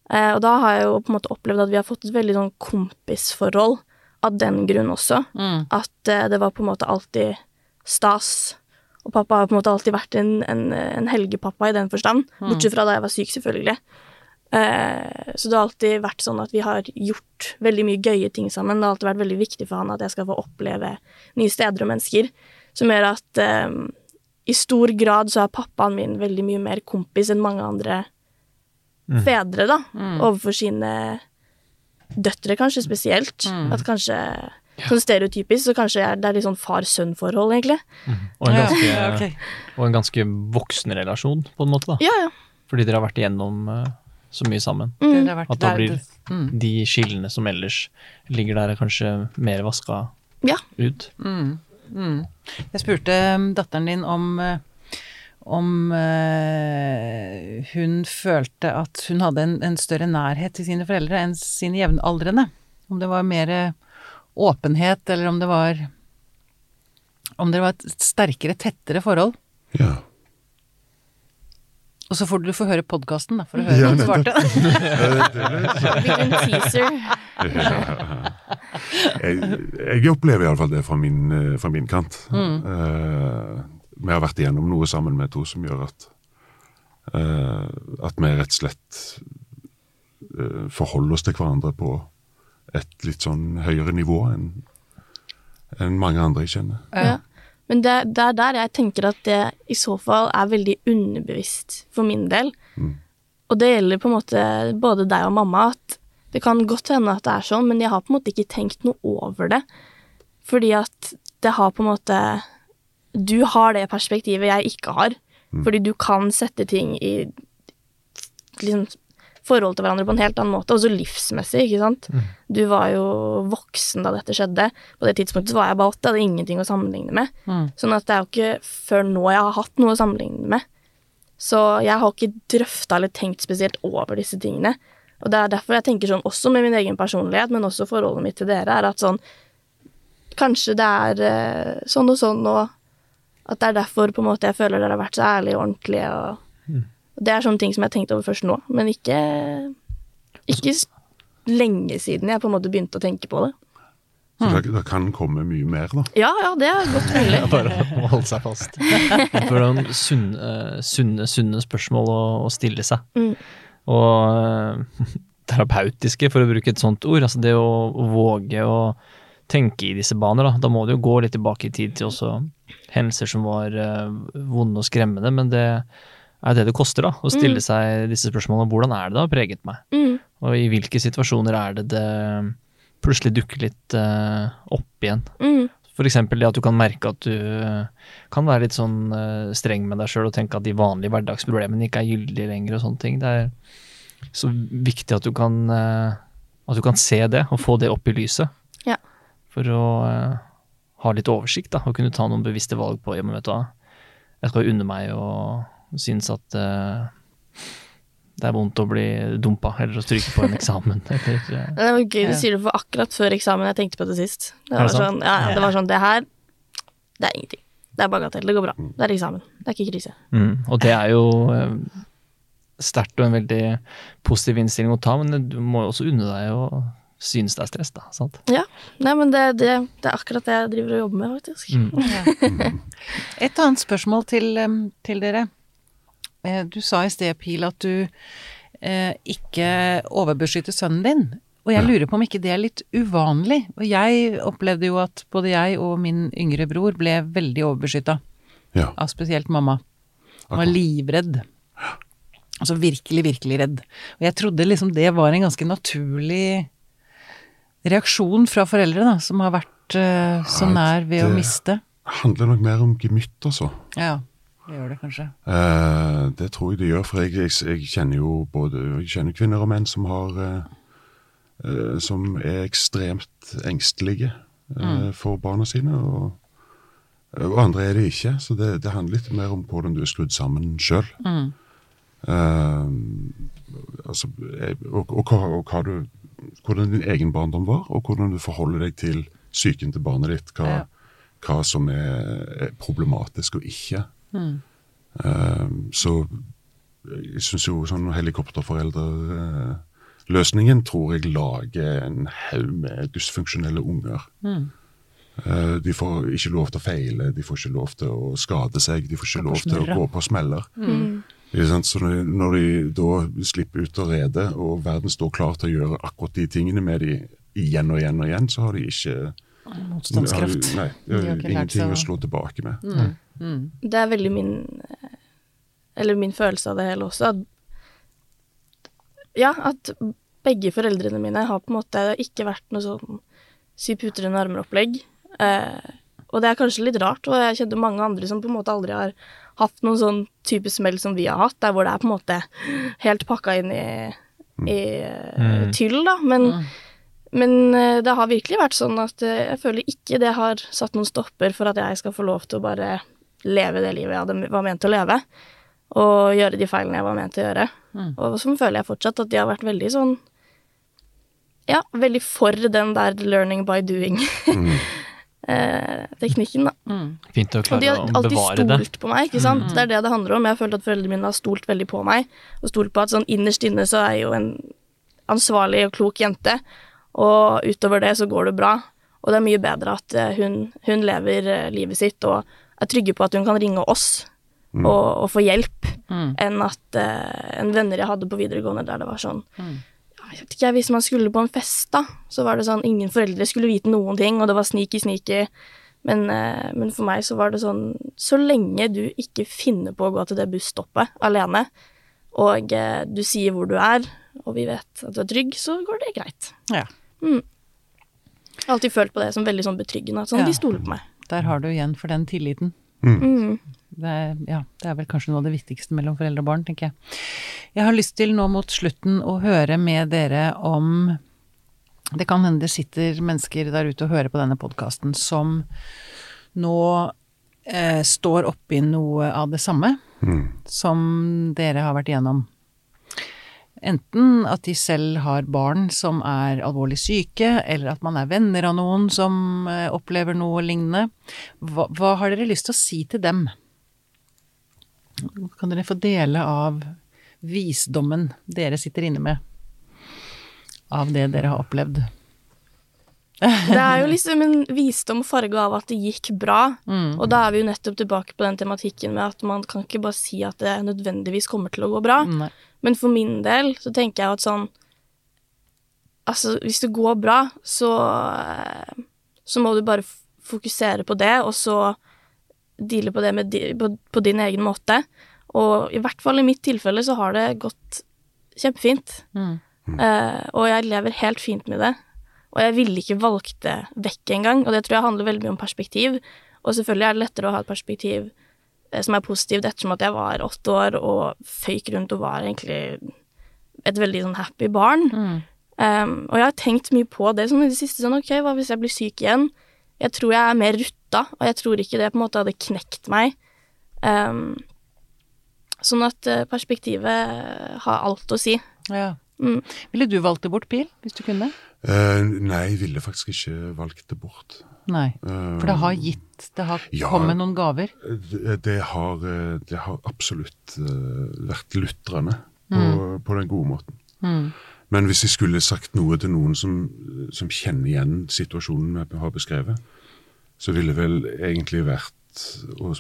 Eh, og da har jeg jo på en måte opplevd at vi har fått et veldig sånn kompisforhold av den grunn også. mm. At eh, det var på en måte alltid stas. Og pappa har på en måte alltid vært en, en, en helgepappa i den forstand. Bortsett fra da jeg var syk, selvfølgelig. Eh, så det har alltid vært sånn at vi har gjort veldig mye gøye ting sammen. Det har alltid vært veldig viktig for han at jeg skal få oppleve nye steder og mennesker. Som gjør at eh, i stor grad så er pappaen min veldig mye mer kompis enn mange andre fedre, da. Overfor sine døtre, kanskje spesielt. At kanskje Sånn stereotypisk, så kanskje jeg- det er litt sånn far-sønn-forhold, egentlig. Og en ganske, ja, okay. og en ganske voksen relasjon, på en måte, da. Ja, ja. Fordi dere har vært igjennom eh, så mye sammen. Mm. vært At da blir mm. de skillene som ellers ligger der, er kanskje mer vaska Ja. ut. Mm, mm. Jeg spurte um, datteren din om eh, om eh, hun følte at hun hadde en, en større nærhet til sine foreldre enn sine jevnaldrende. Om det var mer åpenhet, eller om det var Om det var et sterkere, tettere forhold. Ja. Og så får du få høre podkasten, da, for å høre Ja, hva nettopp. svarte. [laughs] Hvilken teaser. [laughs] Jeg, jeg opplever iallfall det fra min, eh, fra min kant. Eh, vi har vært igjennom noe sammen med to som gjør at uh, at vi rett og slett uh, forholder oss til hverandre på et litt sånn høyere nivå enn en mange andre jeg kjenner. Ja. Men det, det er der jeg tenker at det i så fall er veldig underbevisst for min del. Og det gjelder på en måte både deg og mamma, at det kan godt hende at det er sånn, men jeg har på en måte ikke tenkt noe over det. Fordi at det har på en måte Du har det perspektivet jeg ikke har. Fordi du kan sette ting i liksom, forhold til hverandre på en helt annen måte, også livsmessig, ikke sant. Du var jo voksen da dette skjedde. På det tidspunktet så var jeg bare åtte, jeg hadde ingenting å sammenligne med. Mm. Sånn at det er jo ikke før nå jeg har hatt noe å sammenligne med. Så jeg har ikke drøfta eller tenkt spesielt over disse tingene. Og det er derfor jeg tenker sånn, også med min egen personlighet, men også forholdet mitt til dere, er at sånn Kanskje det er eh, sånn og sånn, og at det er derfor på en måte jeg føler dere har vært så ærlige og ordentlige. og det er sånne ting som jeg har tenkt over først nå, men ikke Ikke lenge siden jeg på en måte begynte å tenke på det. Så det, det kan komme mye mer, da. Ja, ja, det er godt mulig. [laughs] Bare å holde seg fast. [laughs] For noen sunne, sunne, sunne spørsmål å, å stille seg. Mm. Og eh, [laughs] terapeutiske, for å bruke et sånt ord. Altså det å, å våge å tenke i disse baner, da. Da må det jo gå litt tilbake i tid til også hendelser som var uh, vonde og skremmende, men det er det det koster, da. Å stille seg disse spørsmålene. Hvordan er det det har preget meg? Mm. Og i hvilke situasjoner er det det plutselig dukker litt uh, opp igjen? Mm. Eksempel det at du kan merke at du eh, kan være litt sånn uh, streng med deg sjøl og tenke at de vanlige hverdagsproblemene ikke er gyldige lenger og sånne ting. Det er så viktig at du kan, at du kan se det og få det opp i lyset. Ja. For å ha litt oversikt da, og kunne ta noen bevisste valg på ja, men vet du hva, jeg skal unne meg å synes at eh, det er vondt å bli dumpa eller å stryke på en eksamen. [laughs] Eller, eh, Det var gøy du sier det, for akkurat før eksamen jeg tenkte på det sist. Det var det sånn, ja, ja, det var sånn, det her, det er ingenting. Det er bagatell, det går bra. Det er eksamen, det er ikke krise. Mm, og det er jo eh, sterkt og en veldig positiv innstilling å ta, men du må jo også unne deg å synes det er stress, da. sant? Ja, nei, men det, det, det er akkurat det jeg driver og jobber med, faktisk. Mm. [laughs] Et annet spørsmål til, til dere. Eh, Du sa i sted, Pil, at du eh, ikke overbeskytter sønnen din. Og jeg lurer på om ikke det er litt uvanlig. Og jeg opplevde jo at både jeg og min yngre bror ble veldig overbeskytta Ja. av spesielt mamma. Han var livredd. Altså virkelig, virkelig redd. Og jeg trodde liksom det var en ganske naturlig reaksjon fra foreldre, da, som har vært uh, så nær ved å miste. det- handler nok mer om gemytt, altså. Ja, det gjør det kanskje. Eh, det tror jeg det gjør, for jeg, jeg, jeg kjenner jo både kjenner kvinner og menn som har eh, eh, Som er ekstremt engstelige eh, for barna sine, og, og andre er det ikke. Så det, det handler litt mer om hvordan du er skrudd sammen sjøl. Mm. altså, og, og, og, og du, hvordan din egen barndom var, og hvordan du forholder deg til psyken til barnet ditt. Hva, Ja. hva som er, er problematisk og ikke. Mm. Uh, så jeg syns jo sånn helikopterforeldreløsningen tror jeg lager en haug med dysfunksjonelle unger. Mm. Uh, de får ikke lov til å feile, de får ikke lov til å skade seg, de får ikke lov til å gå på smeller. Mm. Ikke sant? Så når når de da slipper ut å rede, og verden står klar til å gjøre akkurat de tingene med de igjen og igjen og igjen, så har de ikke Motstandskraft. Nei, nei, De har ikke ingenting å å- slå tilbake med. Mm. Mm. Det er veldig min Eller min følelse av det hele også. At, ja, at begge foreldrene mine har på en måte ikke vært noe sånn sy puter under armer-opplegg. Eh, og det er kanskje litt rart, og jeg kjenner mange andre som på en måte aldri har hatt noen sånn type smell som vi har hatt, der hvor det er på en måte helt pakka inn i, i eh, Mm. tyll, da. Men Mm. Men eh, det har virkelig vært sånn at eh, jeg føler ikke det har satt noen stopper for at jeg skal få lov til å bare leve det livet jeg hadde, var ment å leve, og gjøre de feilene jeg var ment til å gjøre. Mm. Og sånn føler jeg fortsatt at de har vært veldig sånn Ja, veldig for den der learning by doing-teknikken, [laughs] da. Mm. Fint å Og de klare har å alltid bevare det. stolt på meg, ikke sant. Det er det det handler om. Jeg har følt at foreldrene mine har stolt veldig på meg, og stolt på at sånn innerst inne så er jeg jo en ansvarlig og klok jente, og utover det så går det bra. Og det er mye bedre at eh, hun, hun lever eh, livet sitt og er trygge på at hun kan ringe oss og, og få hjelp, Mm. enn at uh, en venner jeg hadde på videregående der det var sånn Mm. jeg vet ikke, Hvis man skulle på en fest, da, så var det sånn ingen foreldre skulle vite noen ting, og det var sneaky-sneaky. Men, men for meg så var det sånn Så lenge du ikke finner på å gå til det busstoppet alene, og du sier hvor du er, og vi vet at du er trygg, så går det greit. Ja. Mm. Jeg har alltid følt på det som veldig sånn betryggende. At sånn, Ja. de stoler på meg. Der har du igjen for den tilliten. Mm. Det er, ja, det er vel kanskje noe av det viktigste mellom foreldre og barn, tenker jeg. Jeg har lyst til nå mot slutten å høre med dere om Det kan hende det sitter mennesker der ute og hører på denne podkasten som nå eh, står oppi noe av det samme Mm. som dere har vært igjennom. Enten at de selv har barn som er alvorlig syke, eller at man er venner av noen som eh, opplever noe lignende. Hva, hva har dere lyst til å si til dem? Kan dere få dele av visdommen dere sitter inne med? Av det dere har opplevd? Det er jo liksom en visdom farga av at det gikk bra. Mm. Og da er vi jo nettopp tilbake på den tematikken med at man kan ikke bare si at det nødvendigvis kommer til å gå bra. Nei. Men for min del så tenker jeg at sånn Altså, hvis det går bra, så eh, Så må du bare fokusere på det, og så deale på det med på, på din egen måte. Og i hvert fall i mitt tilfelle så har det gått kjempefint. Mm. Uh, og jeg lever helt fint med det. Og jeg ville ikke valgt det vekk engang, og det tror jeg handler veldig mye om perspektiv. Og selvfølgelig er det lettere å ha et perspektiv eh, som er positivt ettersom at jeg var åtte år og føyk rundt og var egentlig et veldig sånn happy barn. Mm. Um, og jeg har tenkt mye på det sånn i det siste, sånn ok, hva hvis jeg blir syk igjen? Jeg tror jeg er mer rutta, og jeg tror ikke det på en måte hadde knekt meg. Um, sånn at eh, perspektivet har alt å si. Ja. Mm. Ville du valgt det bort, Pil, hvis du kunne? Eh, nei, jeg ville faktisk ikke valgt det bort. Nei. Eh, For det har gitt Det har Ja. kommet noen gaver. det, det, har, eh, det har absolutt eh, vært lutrende på, på den gode måten. Mm. Men hvis jeg skulle sagt noe til noen som, som kjenner igjen situasjonen jeg har beskrevet, så ville vel egentlig vært og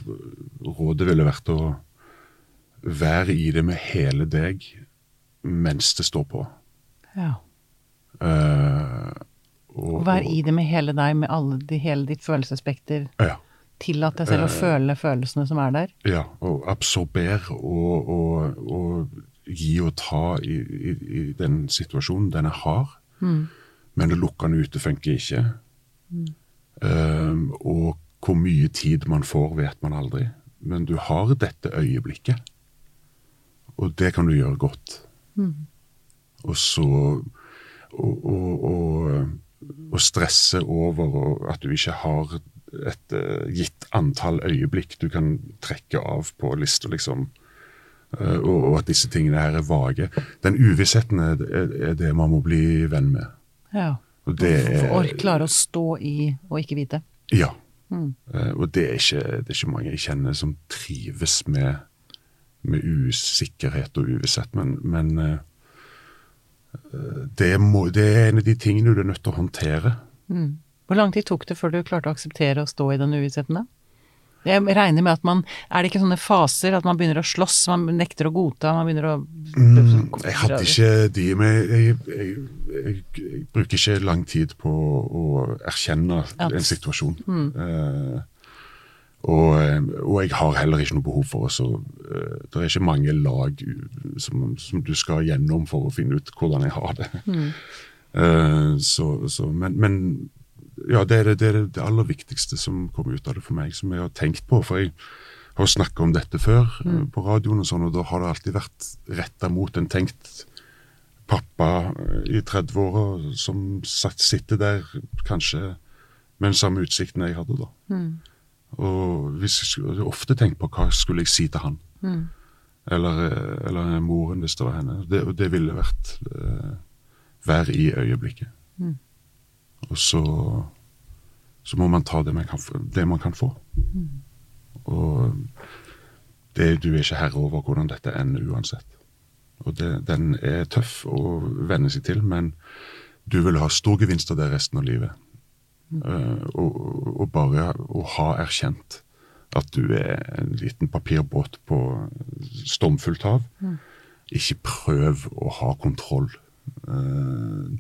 Rådet ville vært å være i det med hele deg mens det står på. Ja. Eh, og, vær i det med hele deg, med alle hele ditt følelsesspekter. Ja. Tillat deg selv å føle følelsene som er der. Ja, og absorber og, og, og gi og ta i, i, i den situasjonen. Den er hard, men å lukke den ute funker ikke. Um, og hvor mye tid man får, vet man aldri. Men du har dette øyeblikket, og det kan du gjøre godt. Og så å, å, å stresse over at du ikke har et eh, gitt antall øyeblikk du kan trekke av på lista, liksom. Eh, og, og at disse tingene her er vage. Den uvissheten er, det man må bli venn med. Ja. Og det er klare å stå i og ikke vite. Ja. Eh, og det er, ikke, det er ikke mange jeg kjenner som trives med, med usikkerhet og uvisshet, men, men det, må, det er en av de tingene du er nødt til å håndtere. Hvor lang tid tok det før du klarte å akseptere å stå i den uvissheten da? Jeg regner med at man Er det ikke sånne faser at man begynner å slåss, man nekter å godta, man begynner å Mm, jeg hadde ikke de, med jeg, jeg, jeg, jeg bruker ikke lang tid på å erkjenne At- en situasjon. Eh, og, eh, og jeg har heller ikke noe behov for å eh, Det er ikke mange lag som, som du skal gjennom for å finne ut hvordan jeg har det. [laughs] Eh, så, så, men, men ja, det er det, det er det aller viktigste som kommer ut av det for meg, som jeg har tenkt på. For jeg har snakka om dette før mm. på radioen, og sånn, og da har det alltid vært retta mot en tenkt pappa i 30-åra som satt, sitter der kanskje med den samme utsikten jeg hadde da. Og hvis jeg skulle, ofte tenkt på hva skulle jeg si til han. Eller, eh, eller moren, hvis det var henne. Det, det ville vært uh, vær i øyeblikket. Og så, så må man ta det man kan, få- det man kan få. Og det, du er ikke herre over hvordan dette ender uansett. Og det, den er tøff å venne seg til, men du vil ha stor gevinst av det resten av livet. Eh, og, og bare å ha erkjent at du er en liten papirbåt på stormfullt hav. Ikke prøv å ha kontroll. Eh,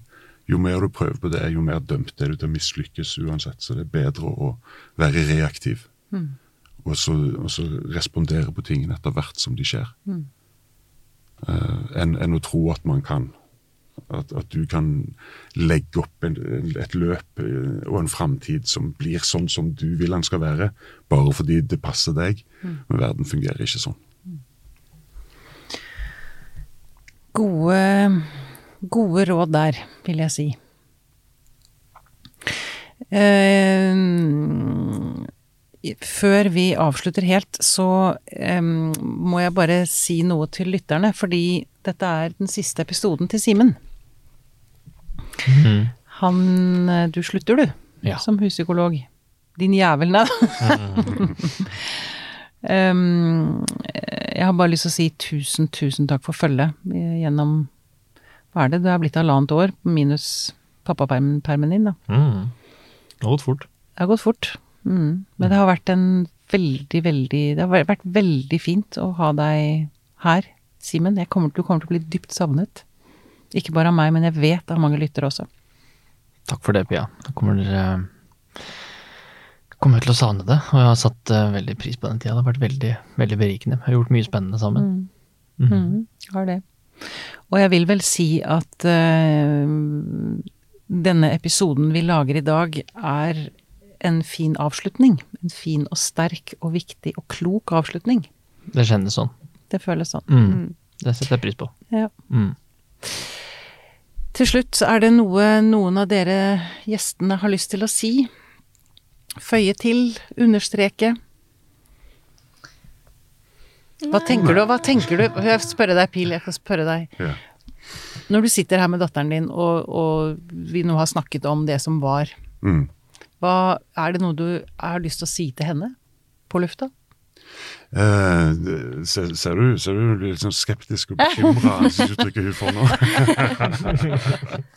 jo mer du prøver på det, jo mer dømt er du til å mislykkes uansett. Så det er bedre å være reaktiv. Og, så, og så respondere på tingene etter hvert som de skjer. Eh, enn enn å tro at man kan at, at du kan legge opp en, et løp eh, og en framtid som blir sånn som du vil den skal være, bare fordi det passer deg. Men verden fungerer ikke sånn. Gode, gode råd der, vil jeg si. Uh, før vi avslutter helt, så um, må jeg bare si noe til lytterne, fordi dette er den siste episoden til Simen. Han eh, Du slutter, du, Ja. som huspsykolog. Din jævel, nei. Um, [laughs] jeg har bare lyst til å si tusen, tusen takk for følget eh, gjennom Hva er det? Det er blitt halvannet år, minus pappapermen din, da. Mm. Det har gått fort. Det har gått fort. Mm. Men det har vært en veldig, veldig Det har vært veldig fint å ha deg her, Simen. Kommer- Du kommer til å bli dypt savnet. Ikke bare av meg, men jeg vet av mange lyttere også. Takk for det, Pia. Jeg kommer, dere kommer til å savne det, og jeg har satt eh, veldig pris på den tida. Det har vært veldig, veldig berikende. Vi har gjort mye spennende sammen. Mm, har det. Og jeg vil vel si at uh, denne episoden vi lager i dag, er en fin avslutning. En fin og sterk og viktig og klok avslutning. Det kjennes sånn. Det føles sånn. Mm. Det setter jeg pris på. Ja. Til slutt, er det noe noen av dere gjestene har lyst til å si? Føye til? Understreke? Hva tenker du? Hva tenker du? Jeg spørre deg, Pil. Jeg skal spørre deg. Ja. Når du sitter her med datteren din, og, og vi nå har snakket om det som var, Mm. hva er det noe du har lyst til å si til henne på lufta? Eh, det- ser, ser, du, ser du blir litt sånn skeptisk og bekymra uttrykket hun får nå? [laughs]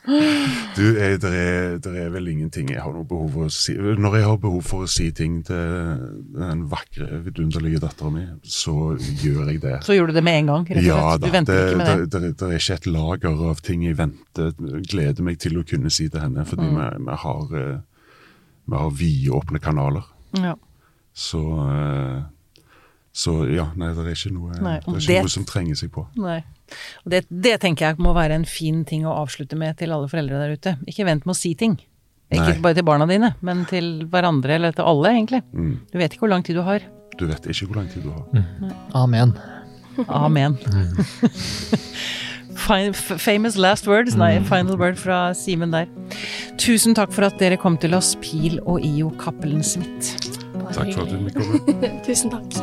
du, jeg, der, er, der er vel ingenting jeg har noe behov for å si. Når jeg har behov for å si ting til den vakre, vidunderlige dattera mi, så gjør jeg det. Så gjør du det med en gang, rett og Ja da, Du venter det, ikke med det. det, det, det er ikke et lager av ting jeg venter, gleder meg til å kunne si til henne, fordi Mm. vi, vi har, eh, vi har vidåpne kanaler. Ja. Så, eh, så ja, nei, det er ikke noe, Nei, det er ikke det- noe som trenger seg på. Nei. Og det, det tenker jeg må være en fin ting å avslutte med til alle foreldre der ute. Ikke vent med å si ting. Ikke Nei. bare til barna dine, men til hverandre eller til alle, egentlig. Mm. Du vet ikke hvor lang tid du har. Du vet ikke hvor lang tid du har. Amen. Amen. [laughs] Famous last words, nei, final word fra Simen der. Tusen takk for at dere kom til oss, Pil og IO Cappelen Smith. Takk for at du fikk komme. [laughs] Tusen takk.